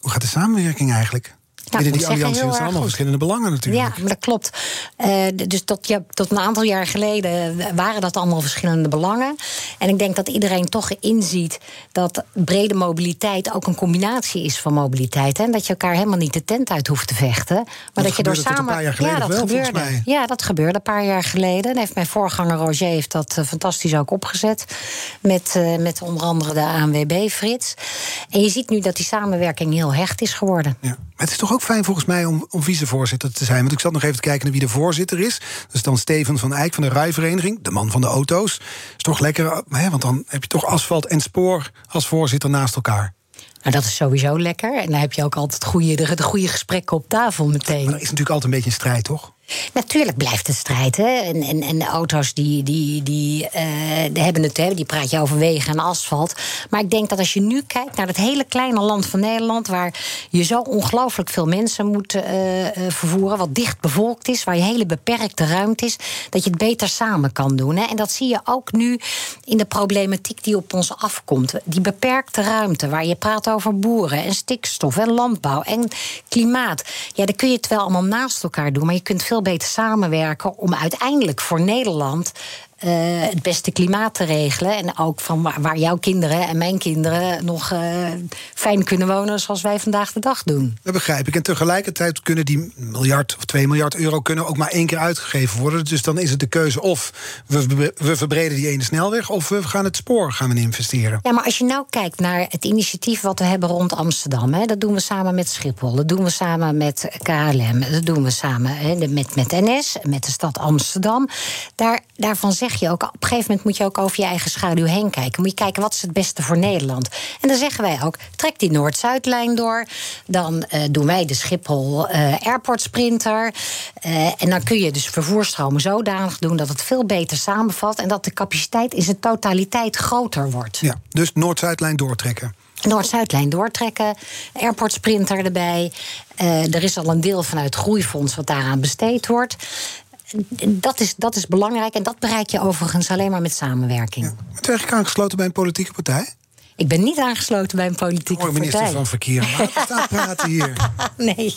hoe gaat de samenwerking eigenlijk? Nou, Binnen die alliantie zijn allemaal goed. verschillende belangen natuurlijk. Ja, maar dat klopt. Uh, dus tot, ja, tot een aantal jaar geleden waren dat allemaal verschillende belangen. En ik denk dat iedereen toch inziet dat brede mobiliteit ook een combinatie is van mobiliteit. En dat je elkaar helemaal niet de tent uit hoeft te vechten. Maar dat, dat je door samen. Een paar jaar geleden ja, dat wel, gebeurde. Mij. Ja, dat gebeurde een paar jaar geleden. En heeft mijn voorganger Roger heeft dat uh, fantastisch ook opgezet. Met, uh, met onder andere de ANWB, Frits. En je ziet nu dat die samenwerking heel hecht is geworden. Ja. Maar het is toch ook fijn volgens mij om, om vicevoorzitter te zijn. Want ik zat nog even te kijken naar wie de voorzitter is. Dat is dan Steven van Eyck van de Rijvereniging, de man van de auto's. Is toch lekker, hè, want dan heb je toch asfalt en spoor als voorzitter naast elkaar. Nou, dat is sowieso lekker. En dan heb je ook altijd goede, de, de goede gesprekken op tafel meteen. Maar er is natuurlijk altijd een beetje een strijd, toch? Natuurlijk blijft het strijd. Hè? En, en, en de auto's die, die, die, die hebben het, hè? die praat je over wegen en asfalt. Maar ik denk dat als je nu kijkt naar het hele kleine land van Nederland, waar je zo ongelooflijk veel mensen moet uh, vervoeren, wat dicht bevolkt is, waar je hele beperkte ruimte is, dat je het beter samen kan doen. Hè? En dat zie je ook nu in de problematiek die op ons afkomt. Die beperkte ruimte, waar je praat over boeren en stikstof en landbouw en klimaat. Ja, dan kun je het wel allemaal naast elkaar doen, maar je kunt veel beter samenwerken om uiteindelijk voor Nederland uh, het beste klimaat te regelen. En ook van waar, waar jouw kinderen en mijn kinderen nog uh, fijn kunnen wonen zoals wij vandaag de dag doen. Dat begrijp ik. En tegelijkertijd kunnen die miljard of 2 miljard euro kunnen ook maar één keer uitgegeven worden. Dus dan is het de keuze of we, we verbreden die ene snelweg of we gaan het spoor gaan we investeren. Ja, maar als je nou kijkt naar het initiatief wat we hebben rond Amsterdam, hè, dat doen we samen met Schiphol, dat doen we samen met KLM, dat doen we samen hè, met, met NS, met de stad Amsterdam. Daar, daarvan zeg je ook, op een gegeven moment moet je ook over je eigen schaduw heen kijken. Moet je kijken wat is het beste voor Nederland. En dan zeggen wij ook, trek die Noord-Zuidlijn door. Dan uh, doen wij de Schiphol uh, Airport Sprinter. Uh, en dan kun je dus vervoerstromen zodanig doen dat het veel beter samenvalt. En dat de capaciteit in zijn totaliteit groter wordt. Ja, dus Noord-Zuidlijn doortrekken. Noord-Zuidlijn doortrekken, airport sprinter erbij. Uh, er is al een deel vanuit groeifonds wat daaraan besteed wordt dat is, dat is belangrijk en dat bereik je overigens alleen maar met samenwerking. Ja. Bent u eigenlijk aangesloten bij een politieke partij? Ik ben niet aangesloten bij een politieke Mooi, minister partij. van Verkeer. Maar staat praten hier. Nee.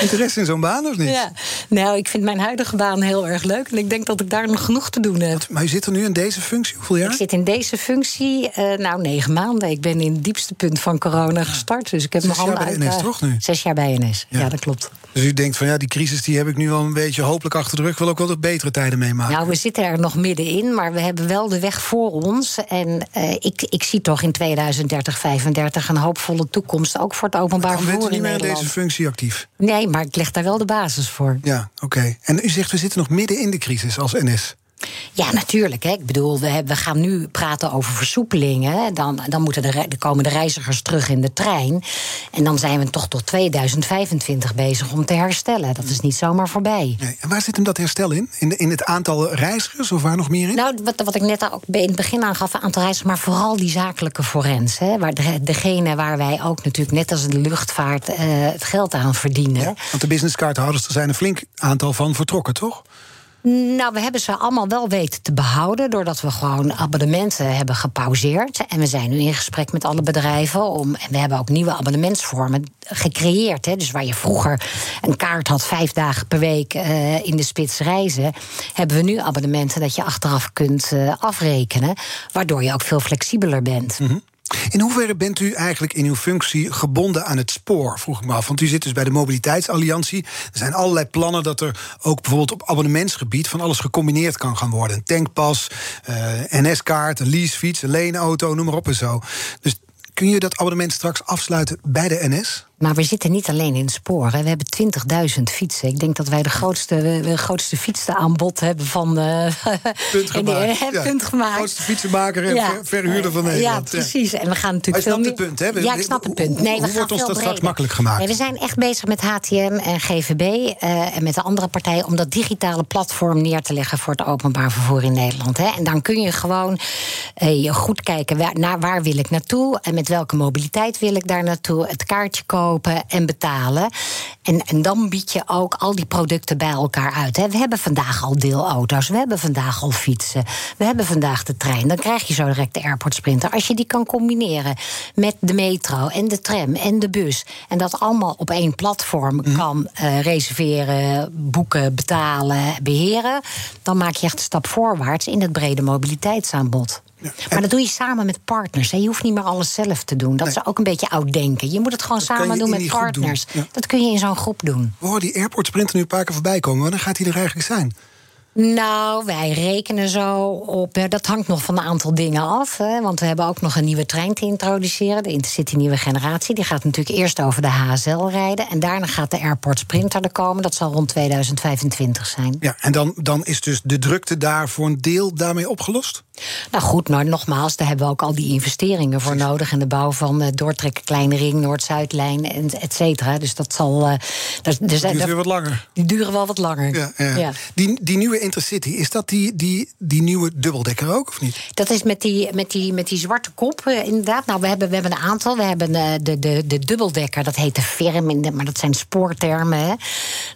Interesse in zo'n baan of niet? Ja. Nou, ik vind mijn huidige baan heel erg leuk. En ik denk dat ik daar nog genoeg te doen heb. Maar u zit er nu in deze functie? Hoeveel jaar? Ik zit in deze functie, uh, nou, negen maanden. Ik ben in het diepste punt van corona gestart. Dus ik heb Zes nog jaar bij NS, uit, toch nu? Zes jaar bij NS, ja. ja. dat klopt. Dus u denkt van ja, die crisis die heb ik nu al een beetje hopelijk achter de rug. Ik wil ook wel de betere tijden meemaken. Nou, we zitten er nog middenin, maar we hebben wel de weg voor ons. En uh, ik, ik zie toch in 2030, 35 een hoopvolle toekomst. Ook voor het openbaar vervoer. vervoer. bent u niet meer in deze functie actief? Nee, maar ik leg daar wel de basis voor. Ja, oké. Okay. En u zegt we zitten nog midden in de crisis als NS. Ja, natuurlijk. Hè. Ik bedoel, we, we, gaan nu praten over versoepelingen. Dan, dan moeten de, de komen de reizigers terug in de trein. En dan zijn we toch tot 2025 bezig om te herstellen. Dat is niet zomaar voorbij. Nee. En waar zit hem dat herstel in? In, in het aantal reizigers of waar nog meer in? Nou, wat, wat ik net ook in het begin aangaf, een aantal reizigers, maar vooral die zakelijke forens. Hè, waar de, degene waar wij ook natuurlijk, net als in de luchtvaart, uh, het geld aan verdienen. Ja, want de businesscardhouders, er zijn een flink aantal van vertrokken, toch? Nou, we hebben ze allemaal wel weten te behouden. doordat we gewoon abonnementen hebben gepauzeerd. En we zijn nu in gesprek met alle bedrijven. Om, en we hebben ook nieuwe abonnementsvormen gecreëerd. Hè. Dus waar je vroeger een kaart had vijf dagen per week uh, in de spits reizen. hebben we nu abonnementen dat je achteraf kunt uh, afrekenen. Waardoor je ook veel flexibeler bent. -hmm. In hoeverre bent u eigenlijk in uw functie gebonden aan het spoor, vroeg ik me af. Want u zit dus bij de Mobiliteitsalliantie. Er zijn allerlei plannen dat er ook bijvoorbeeld op abonnementsgebied van alles gecombineerd kan gaan worden. Een tankpas, uh, NS-kaart, een leasefiets, een leenauto, noem maar op en zo. Dus kun je dat abonnement straks afsluiten bij de NS? Maar we zitten niet alleen in sporen. We hebben 20.000 fietsen. Ik denk dat wij de grootste, de grootste fietsenaanbod hebben van. Uh, punt gemaakt. Die, ja. punt gemaakt. grootste fietsenmaker en ja. verhuurder van Nederland. Ja, precies. En we gaan natuurlijk veel meer. het punt, hè? Ja, ik snap het punt. Nee, hoe we wordt ons dat straks makkelijk gemaakt? Nee, we zijn echt bezig met HTM en GVB uh, en met de andere partijen om dat digitale platform neer te leggen voor het openbaar vervoer in Nederland. Hè. En dan kun je gewoon uh, goed kijken waar, naar waar wil ik naartoe en met welke mobiliteit wil ik daar naartoe. Het kaartje kopen en betalen. En, en dan bied je ook al die producten bij elkaar uit. Hè. We hebben vandaag al deelauto's, we hebben vandaag al fietsen, we hebben vandaag de trein. Dan krijg je zo direct de airport sprinter. Als je die kan combineren met de metro en de tram en de bus. En dat allemaal op één platform mm. kan uh, reserveren, boeken, betalen, beheren. Dan maak je echt een stap voorwaarts in het brede mobiliteitsaanbod. Ja. Maar dat doe je samen met partners. Hè. Je hoeft niet meer alles zelf te doen. Dat nee. is ook een beetje oud denken. Je moet het gewoon dat samen doen met partners. Doen. Ja. Dat kun je in zo'n groep doen. We horen die airport sprinter nu een paar keer voorbij komen. Wanneer gaat hij er eigenlijk zijn? Nou, wij rekenen zo op. Dat hangt nog van een aantal dingen af. Hè, want we hebben ook nog een nieuwe trein te introduceren. De Intercity Nieuwe Generatie. Die gaat natuurlijk eerst over de HSL rijden. En daarna gaat de Airport Sprinter er komen. Dat zal rond 2025 zijn. Ja, en dan, dan is dus de drukte daar voor een deel daarmee opgelost? Nou goed, maar nogmaals, daar hebben we ook al die investeringen voor nodig. En de bouw van uh, doortrekken Kleine Ring, Noord-Zuidlijn, et cetera. Dus dat zal. Uh, dus, die duren weer wat langer. Die duren wel wat langer. Ja, ja. ja. Die, die nieuwe Intercity, is dat die, die, die nieuwe dubbeldekker ook, of niet? Dat is met die, met die, met die zwarte kop, uh, inderdaad. Nou, we hebben, we hebben een aantal. We hebben de, de, de dubbeldekker, dat heet de firm, maar dat zijn spoortermen. Hè.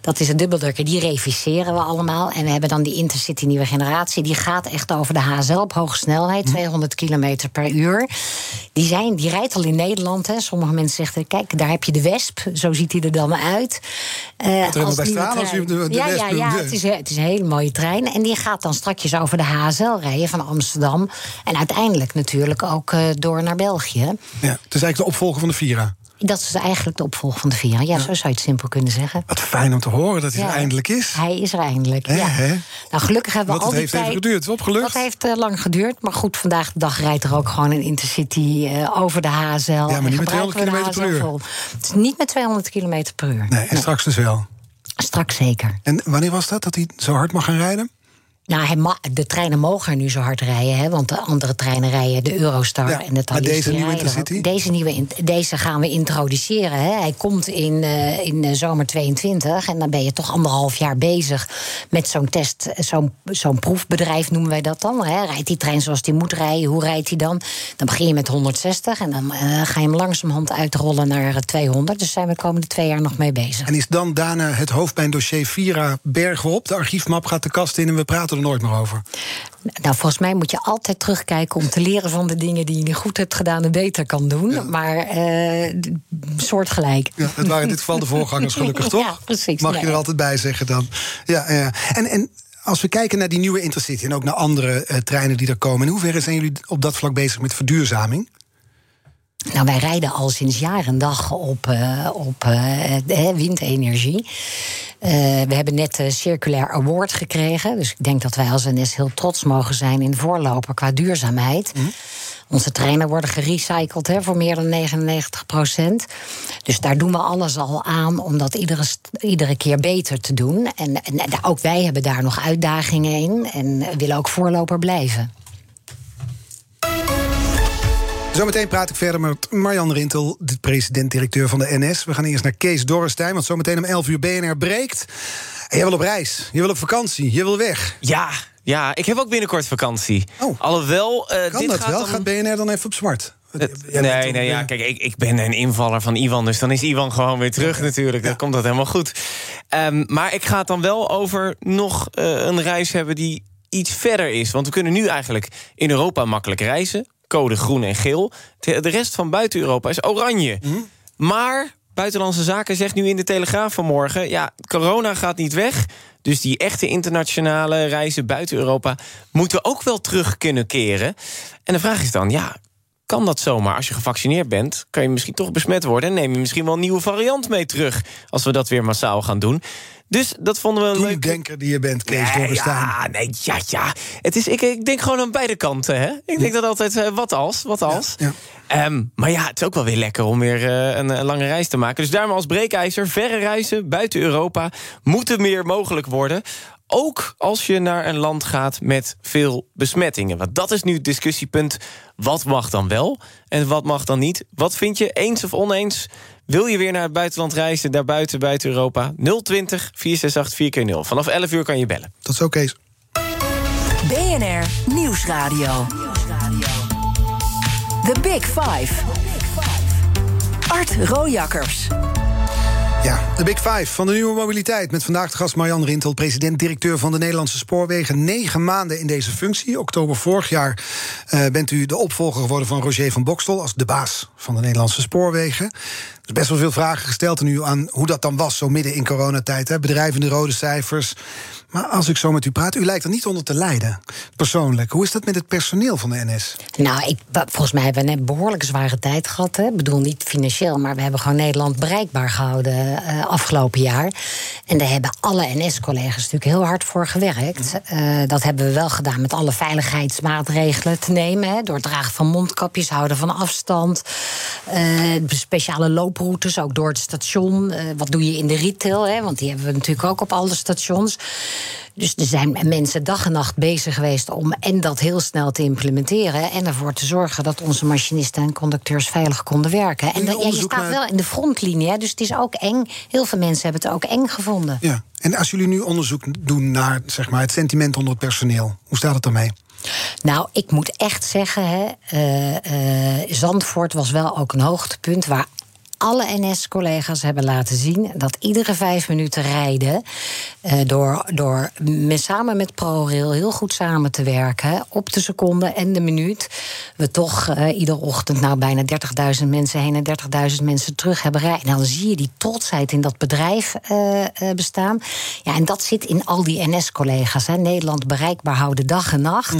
Dat is een dubbeldekker, die reviseren we allemaal. En we hebben dan die Intercity nieuwe generatie. Die gaat echt over de HSL op hoge snelheid, 200 km per uur. Die, zijn, die rijdt al in Nederland. Hè. Sommige mensen zeggen, kijk, daar heb je de Wesp. Zo ziet hij er dan uit. Uh, als bij staan als je de, de ja, Wesp ja, ja, het is, het is een hele mooie trein. En die gaat dan strakjes over de HSL rijden van Amsterdam. En uiteindelijk natuurlijk ook uh, door naar België. Ja, het is eigenlijk de opvolger van de Vira. Dat is eigenlijk de opvolger van de Vira. Ja, ja, zo zou je het simpel kunnen zeggen. Wat fijn om te horen dat hij ja. er eindelijk is. Hij is er eindelijk, ja. He? Nou, gelukkig hebben we Wat al het die heeft tijd... even geduurd, het is opgelucht. Dat heeft uh, lang geduurd. Maar goed, vandaag de dag rijdt er ook gewoon een Intercity uh, over de HSL. Ja, maar niet met 200 km per uur. Vol. Het is niet met 200 km per uur. Nee, en nee. straks dus wel. Straks zeker. En wanneer was dat, dat hij zo hard mag gaan rijden? Nou, hij de treinen mogen er nu zo hard rijden, hè, want de andere treinen rijden de Eurostar ja, en de Maar deze nieuwe Intercity? Deze, nieuwe, deze gaan we introduceren. Hè. Hij komt in, uh, in uh, zomer 22 en dan ben je toch anderhalf jaar bezig met zo'n test, zo'n zo'n proefbedrijf noemen wij dat dan. Hè. Rijdt die trein zoals die moet rijden? Hoe rijdt hij dan? Dan begin je met 160 en dan uh, ga je hem langzamerhand uitrollen naar 200. Dus zijn we de komende twee jaar nog mee bezig. En is dan daarna het hoofdpijndossier Vira bergen op? De archiefmap gaat de kast in en we praten er nooit meer over. Nou, volgens mij moet je altijd terugkijken om te leren van de dingen die je goed hebt gedaan en beter kan doen. Ja. Maar uh, soortgelijk. Ja, het waren in dit geval de voorgangers, gelukkig toch? Ja, precies. Mag je er altijd bij zeggen dan? Ja, ja. En, en als we kijken naar die nieuwe Intercity en ook naar andere uh, treinen die er komen, in hoeverre zijn jullie op dat vlak bezig met verduurzaming? Nou, wij rijden al sinds jaar en dag op, uh, op uh, windenergie. Uh, we hebben net de Circulair Award gekregen. Dus ik denk dat wij als NS heel trots mogen zijn in voorloper qua duurzaamheid. Mm. Onze treinen worden gerecycled hè, voor meer dan 99 procent. Dus daar doen we alles al aan om dat iedere, iedere keer beter te doen. En, en ook wij hebben daar nog uitdagingen in en willen ook voorloper blijven. Zometeen praat ik verder met Marjan Rintel, de president-directeur van de NS. We gaan eerst naar Kees Dorrestein, want zometeen om 11 uur BNR breekt. En jij wil op reis, je wil op vakantie, je wil weg. Ja, ja ik heb ook binnenkort vakantie. Oh. Alhoewel, uh, kan dit dat gaat wel? dan... Gaat BNR dan even op zwart? Nee, nee, ja, kijk, ik, ik ben een invaller van Iwan, dus dan is Iwan gewoon weer terug natuurlijk. Dan ja. komt dat helemaal goed. Um, maar ik ga het dan wel over nog uh, een reis hebben die iets verder is. Want we kunnen nu eigenlijk in Europa makkelijk reizen code groen en geel. De rest van buiten Europa is oranje. Mm. Maar Buitenlandse Zaken zegt nu in de Telegraaf vanmorgen... ja, corona gaat niet weg, dus die echte internationale reizen buiten Europa... moeten ook wel terug kunnen keren. En de vraag is dan, ja, kan dat zomaar. Als je gevaccineerd bent, kan je misschien toch besmet worden... en neem je misschien wel een nieuwe variant mee terug... als we dat weer massaal gaan doen. Dus dat vonden we een leuk... denker die je bent, Kees Nee, ja, nee, ja, ja. Het is, ik, ik denk gewoon aan beide kanten. Hè? Ik denk dat altijd, eh, wat als, wat als. Ja. Ehm, maar ja, het is ook wel weer lekker om weer eh, een, een lange reis te maken. Dus daarom als breekijzer, verre reizen buiten Europa... moeten meer mogelijk worden. Ook als je naar een land gaat met veel besmettingen. Want dat is nu het discussiepunt. Wat mag dan wel en wat mag dan niet? Wat vind je, eens of oneens? Wil je weer naar het buitenland reizen, daarbuiten, buiten Europa? 020 468 4x0. Vanaf 11 uur kan je bellen. Tot zo, Kees. BNR Nieuwsradio. The Big Five. Art Rojakkers. Ja, de Big Five van de nieuwe mobiliteit. Met vandaag de gast Marjan Rintel, president-directeur van de Nederlandse Spoorwegen. Negen maanden in deze functie. Oktober vorig jaar eh, bent u de opvolger geworden van Roger van Bokstel als de baas van de Nederlandse Spoorwegen. Er is best wel veel vragen gesteld aan u aan hoe dat dan was, zo midden in coronatijd. Hè? Bedrijven in de rode cijfers. Maar als ik zo met u praat, u lijkt er niet onder te lijden. Persoonlijk. Hoe is dat met het personeel van de NS? Nou, ik, volgens mij hebben we een behoorlijk zware tijd gehad. Hè. Ik bedoel, niet financieel, maar we hebben gewoon Nederland bereikbaar gehouden eh, afgelopen jaar. En daar hebben alle NS-collega's natuurlijk heel hard voor gewerkt. Eh, dat hebben we wel gedaan met alle veiligheidsmaatregelen te nemen. Hè, door het dragen van mondkapjes, houden van afstand. eh, speciale looproutes, ook door het station. Wat doe je in de retail? Hè, want die hebben we natuurlijk ook op alle stations. Dus er zijn mensen dag en nacht bezig geweest om en dat heel snel te implementeren. En ervoor te zorgen dat onze machinisten en conducteurs veilig konden werken. En ja, je staat naar- wel in de frontlinie, hè, dus het is ook eng. Heel veel mensen hebben het ook eng gevonden. Ja. En als jullie nu onderzoek doen naar zeg maar, het sentiment onder het personeel, hoe staat het daarmee? Nou, ik moet echt zeggen, hè, eh, eh, Zandvoort was wel ook een hoogtepunt waar alle NS-collega's hebben laten zien dat iedere vijf minuten rijden, eh, door, door met, samen met ProRail heel goed samen te werken, op de seconde en de minuut, we toch eh, iedere ochtend nou bijna 30.000 mensen heen en 30.000 mensen terug hebben rijden. En dan zie je die trotsheid in dat bedrijf eh, eh, bestaan. Ja, en dat zit in al die NS-collega's. Nederland bereikbaar houden dag en nacht.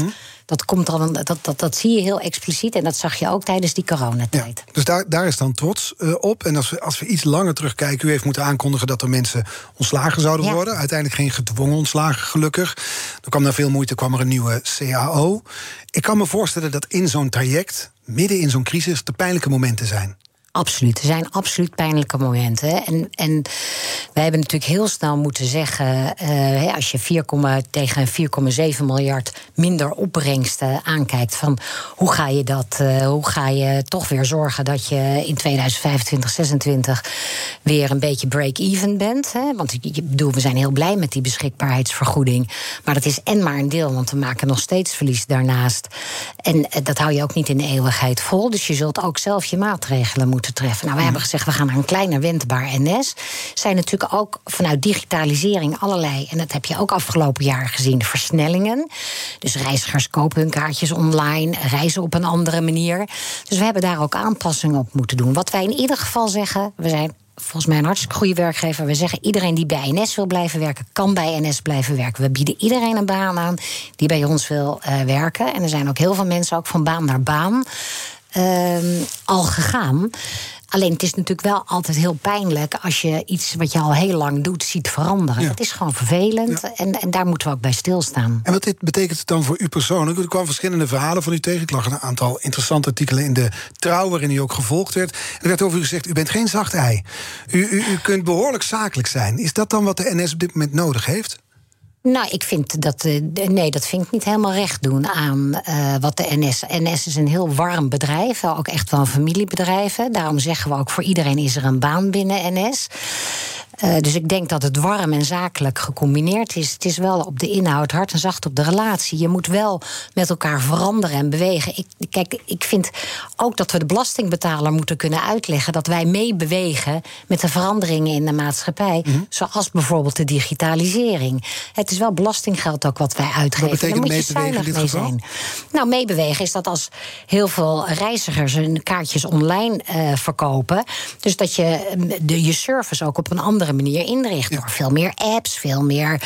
Dat, komt dan, dat, dat, dat zie je heel expliciet. En dat zag je ook tijdens die coronatijd. Dus daar, daar is dan trots eh, op. En als we, als we iets langer terugkijken, u heeft moeten aankondigen dat er mensen ontslagen zouden Ja. worden. Uiteindelijk geen gedwongen ontslagen, gelukkig. Er kwam na veel moeite kwam er een nieuwe CAO. Ik kan me voorstellen dat in zo'n traject, midden in zo'n crisis, er pijnlijke momenten zijn. Absoluut. Er zijn absoluut pijnlijke momenten. En, en wij hebben natuurlijk heel snel moeten zeggen... eh, als je 4, tegen 4,7 miljard minder opbrengsten aankijkt... van hoe ga je dat, eh, hoe ga je toch weer zorgen dat je in 2025, 26 weer een beetje break-even bent. Hè? Want ik ik bedoel, we zijn heel blij met die beschikbaarheidsvergoeding. Maar dat is en maar een deel, want we maken nog steeds verlies daarnaast. En eh, dat hou je ook niet in de eeuwigheid vol. Dus je zult ook zelf je maatregelen moeten treffen. Nou, we hebben gezegd, we gaan naar een kleiner wendbaar NS. Zijn natuurlijk ook vanuit digitalisering allerlei, en dat heb je ook afgelopen jaar gezien, versnellingen. Dus reizigers kopen hun kaartjes online, reizen op een andere manier. Dus we hebben daar ook aanpassingen op moeten doen. Wat wij in ieder geval zeggen, we zijn volgens mij een hartstikke goede werkgever. We zeggen iedereen die bij NS wil blijven werken, kan bij NS blijven werken. We bieden iedereen een baan aan die bij ons wil eh, werken. En er zijn ook heel veel mensen ook van baan naar baan ehm, al gegaan. Alleen het is natuurlijk wel altijd heel pijnlijk als je iets wat je al heel lang doet ziet veranderen. Ja. Het is gewoon vervelend en, en daar moeten we ook bij stilstaan. En wat dit betekent het dan voor u persoonlijk? Er kwamen verschillende verhalen van u tegen. Ik lag een aantal interessante artikelen in de Trouw... waarin u ook gevolgd werd. Er werd over u gezegd, u bent geen zacht ei. U, u, u kunt behoorlijk zakelijk zijn. Is dat dan wat de NS op dit moment nodig heeft? Nou, ik vind dat. eh, nee, dat vind ik niet helemaal recht doen aan eh, wat de NS. NS is een heel warm bedrijf, ook echt wel een familiebedrijf. Daarom zeggen we ook voor iedereen is er een baan binnen NS. Eh, dus ik denk dat het warm en zakelijk gecombineerd is. Het is wel op de inhoud hard en zacht op de relatie. Je moet wel met elkaar veranderen en bewegen. Ik, kijk, ik vind ook dat we de belastingbetaler moeten kunnen uitleggen dat wij meebewegen met de veranderingen in de maatschappij. Zoals bijvoorbeeld de digitalisering. Het is wel belastinggeld ook wat wij uitgeven. betekent moet je meebewegen in dit mee geval? zijn. Nou, meebewegen is dat als heel veel reizigers hun kaartjes online eh, verkopen. Dus dat je mm, de, je service ook op een andere manier inricht. Door veel meer apps, veel meer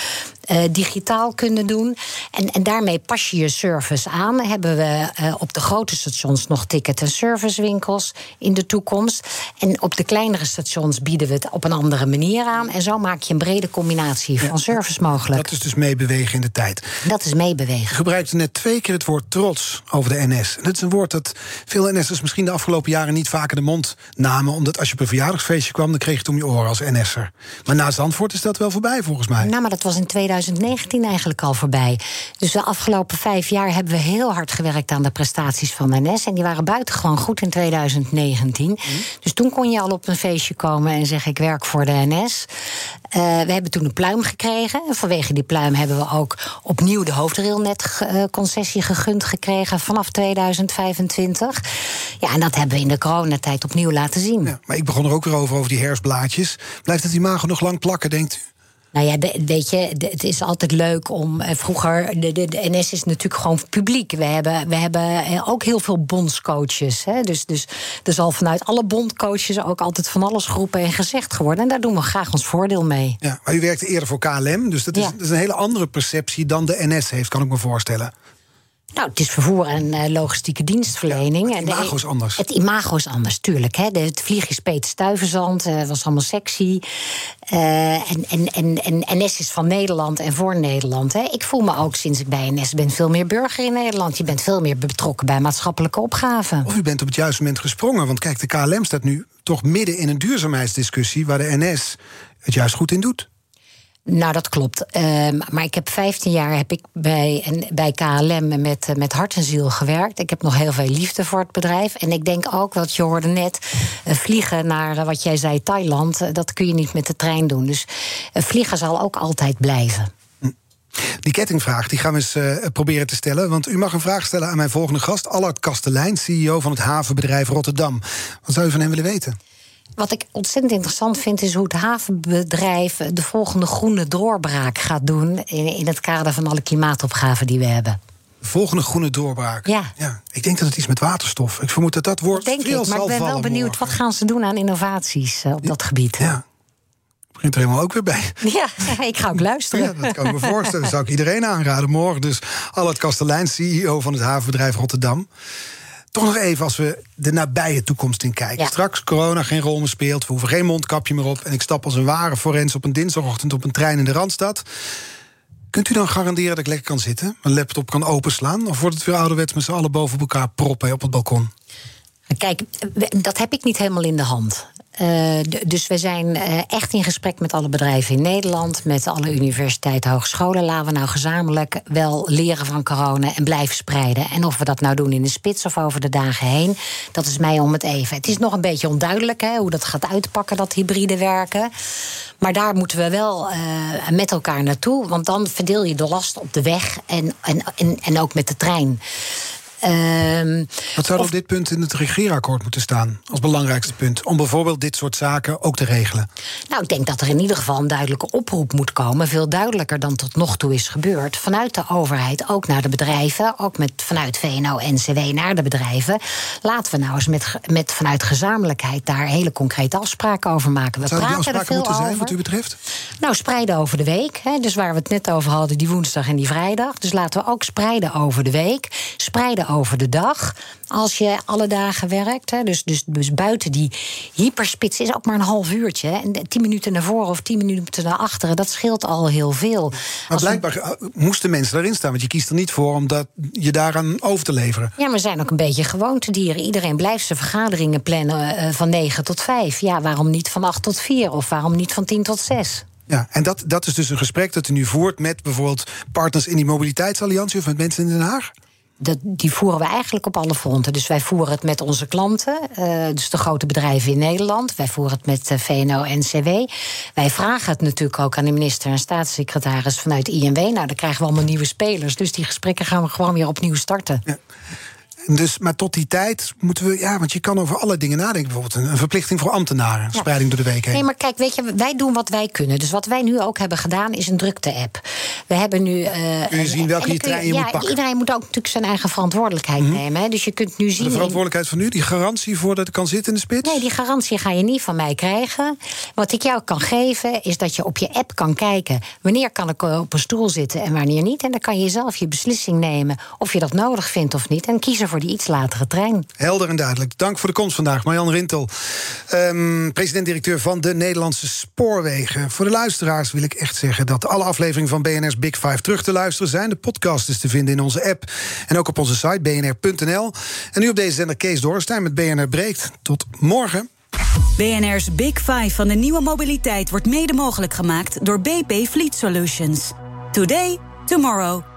eh, digitaal kunnen doen. En, en daarmee pas je je service aan. Hebben we eh, op de grote stations nog ticket- en servicewinkels in de toekomst. En op de kleinere stations bieden we het op een andere manier aan. En zo maak je een brede combinatie van service mogelijk. Dat is dus meebewegen in de tijd. Dat is meebewegen. Je gebruikte net twee keer het woord trots over de NS. Dat is een woord dat veel NS'ers misschien de afgelopen jaren niet vaker de mond namen. Omdat als je op een verjaardagsfeestje kwam, dan kreeg je het om je oren als NS'er. Maar na Zandvoort is dat wel voorbij volgens mij. Nou, maar dat was in 2019 eigenlijk al voorbij. Dus de afgelopen vijf jaar hebben we heel hard gewerkt aan de prestaties van de NS. En die waren buitengewoon goed in 2019. Dus toen kon je al op een feestje komen en zeggen: Ik werk voor de NS. Eh, we hebben toen een pluim gekregen. En vanwege die pluim hebben we ook opnieuw de hoofdrailnet-concessie gegund gekregen vanaf 2025. Ja, en dat hebben we in de coronatijd opnieuw laten zien. Ja, maar ik begon er ook weer over, over die herfstblaadjes. Blijft het imago nog lang plakken, denkt u? Nou ja, weet je, het is altijd leuk om. eh, Vroeger, de, de, de NS is natuurlijk gewoon publiek. We hebben, we hebben eh, ook heel veel bondscoaches. Hè? Dus, dus er zal vanuit alle bondcoaches ook altijd van alles geroepen en gezegd geworden. En daar doen we graag ons voordeel mee. Ja, maar u werkte eerder voor KLM, dus dat is, Ja. dat is een hele andere perceptie dan de NS heeft, kan ik me voorstellen. Nou, het is vervoer en eh, logistieke dienstverlening. het En de- imago is anders. Het imago is anders, tuurlijk. Hè. De, het vliegjes Peter Stuyvesant eh, was allemaal sexy. Eh, en, en, en, en NS is van Nederland en voor Nederland. Hè. Ik voel me ook sinds ik bij NS ben veel meer burger in Nederland. Je bent veel meer betrokken bij maatschappelijke opgaven. Of u bent op het juiste moment gesprongen. Want kijk, de KLM staat nu toch midden in een duurzaamheidsdiscussie... waar de NS het juist goed in doet. Nou, dat klopt. Ehm, maar ik heb 15 jaar heb ik bij, bij KLM met, eh, met hart en ziel gewerkt. Ik heb nog heel veel liefde voor het bedrijf. En ik denk ook, wat je hoorde net, eh, vliegen naar eh, wat jij zei, Thailand, dat kun je niet met de trein doen. Dus vliegen zal ook altijd blijven. Die kettingvraag die gaan we eens proberen te stellen. Want u mag een vraag stellen aan mijn volgende gast... Allard Kastelein, CEO van het havenbedrijf Rotterdam. Wat zou u van hem willen weten? Wat ik ontzettend interessant vind, is hoe het havenbedrijf de volgende groene doorbraak gaat doen. in, in het kader van alle klimaatopgaven die we hebben. De volgende groene doorbraak. Ja. Ik denk dat het iets met waterstof. Ik vermoed dat dat woord Denk veel ik, maar ik ben wel benieuwd morgen. wat gaan ze doen aan innovaties eh, op dat gebied. Ja. Begint er helemaal ook weer bij. Ja, ik ga ook luisteren. Ja, dat kan ik me voorstellen. Dat zou ik iedereen aanraden morgen. Dus Allard Kastelein, CEO van het havenbedrijf Rotterdam. Toch nog even als we de nabije toekomst in kijken. Ja. Straks corona geen rol meer speelt. We hoeven geen mondkapje meer op. En ik stap als een ware forens op een dinsdagochtend op een trein in de Randstad. Kunt u dan garanderen dat ik lekker kan zitten? Mijn laptop kan openslaan? Of wordt het weer ouderwets met z'n allen boven elkaar proppen op het balkon? Kijk, dat heb ik niet helemaal in de hand. Eh, dus we zijn eh, echt in gesprek met alle bedrijven in Nederland, met alle universiteiten, hogescholen. Laten we nou gezamenlijk wel leren van corona en blijven spreiden. En of we dat nou doen in de spits of over de dagen heen, dat is mij om het even. Het is nog een beetje onduidelijk hè, hoe dat gaat uitpakken, dat hybride werken. Maar daar moeten we wel eh, met elkaar naartoe, want dan verdeel je de last op de weg en, en, en ook met de trein. Ehm, Wat zou er op dit punt in het regeerakkoord moeten staan? Als belangrijkste punt. Om bijvoorbeeld dit soort zaken ook te regelen. Nou, ik denk dat er in ieder geval een duidelijke oproep moet komen. Veel duidelijker dan tot nog toe is gebeurd. Vanuit de overheid, ook naar de bedrijven. Ook met, vanuit VNO-NCW naar de bedrijven. Laten we nou eens met, met, vanuit gezamenlijkheid daar hele concrete afspraken over maken. We Zouden die praten er afspraken veel moeten zijn, over. wat u betreft? Nou, spreiden over de week. Hè, dus waar we het net over hadden, die woensdag en die vrijdag. Dus laten we ook spreiden over de week. Spreiden over de dag. Als je alle dagen werkt. Hè, dus, dus, dus buiten die hyperspits is ook maar een half uurtje. hè. En tien minuten naar voren of tien minuten naar achteren, dat scheelt al heel veel. Maar blijkbaar eh, moesten mensen daarin staan. Want je kiest er niet voor om dat, je daaraan over te leveren. Ja, maar we zijn ook een beetje gewoontedieren. Iedereen blijft zijn vergaderingen plannen eh, van 9 tot 5. Ja, waarom niet van 8 tot 4? Of waarom niet van 10 tot 6? Ja, en dat, dat is dus een gesprek dat u nu voert met bijvoorbeeld partners in die mobiliteitsalliantie of met mensen in Den Haag? Dat, die voeren we eigenlijk op alle fronten. Dus wij voeren het met onze klanten, eh, dus de grote bedrijven in Nederland. Wij voeren het met eh, VNO-NCW. Wij vragen het natuurlijk ook aan de minister en staatssecretaris vanuit INW. Nou, dan krijgen we allemaal nieuwe spelers. Dus die gesprekken gaan we gewoon weer opnieuw starten. En Dus, maar tot die tijd moeten we, ja, want je kan over alle dingen nadenken. Bijvoorbeeld een, verplichting voor ambtenaren, spreiding door de week heen. Nee, maar kijk, weet je, wij doen wat wij kunnen. Dus wat wij nu ook hebben gedaan is een drukte-app. We hebben nu. eh, Kun je zien welke je trein je ja, moet pakken. Iedereen moet ook natuurlijk zijn eigen verantwoordelijkheid nemen. Hè. Dus je kunt nu zien. De verantwoordelijkheid van u, die garantie voor dat ik kan zitten in de spits? Nee, die garantie ga je niet van mij krijgen. Wat ik jou kan geven, is dat je op je app kan kijken... wanneer kan ik op een stoel zitten en wanneer niet. En dan kan je zelf je beslissing nemen of je dat nodig vindt of niet... en kiezen voor die iets latere trein. Helder en duidelijk. Dank voor de komst vandaag, Marjan Rintel. ehm, President-directeur van de Nederlandse Spoorwegen. Voor de luisteraars wil ik echt zeggen dat alle afleveringen van BNR's Big Five terug te luisteren zijn. De podcast is te vinden in onze app en ook op onze site bnr.nl. En nu op deze zender Kees Dorrestein met BNR Breekt. Tot morgen. BNR's Big Five van de nieuwe mobiliteit wordt mede mogelijk gemaakt door BP Fleet Solutions. Today, tomorrow.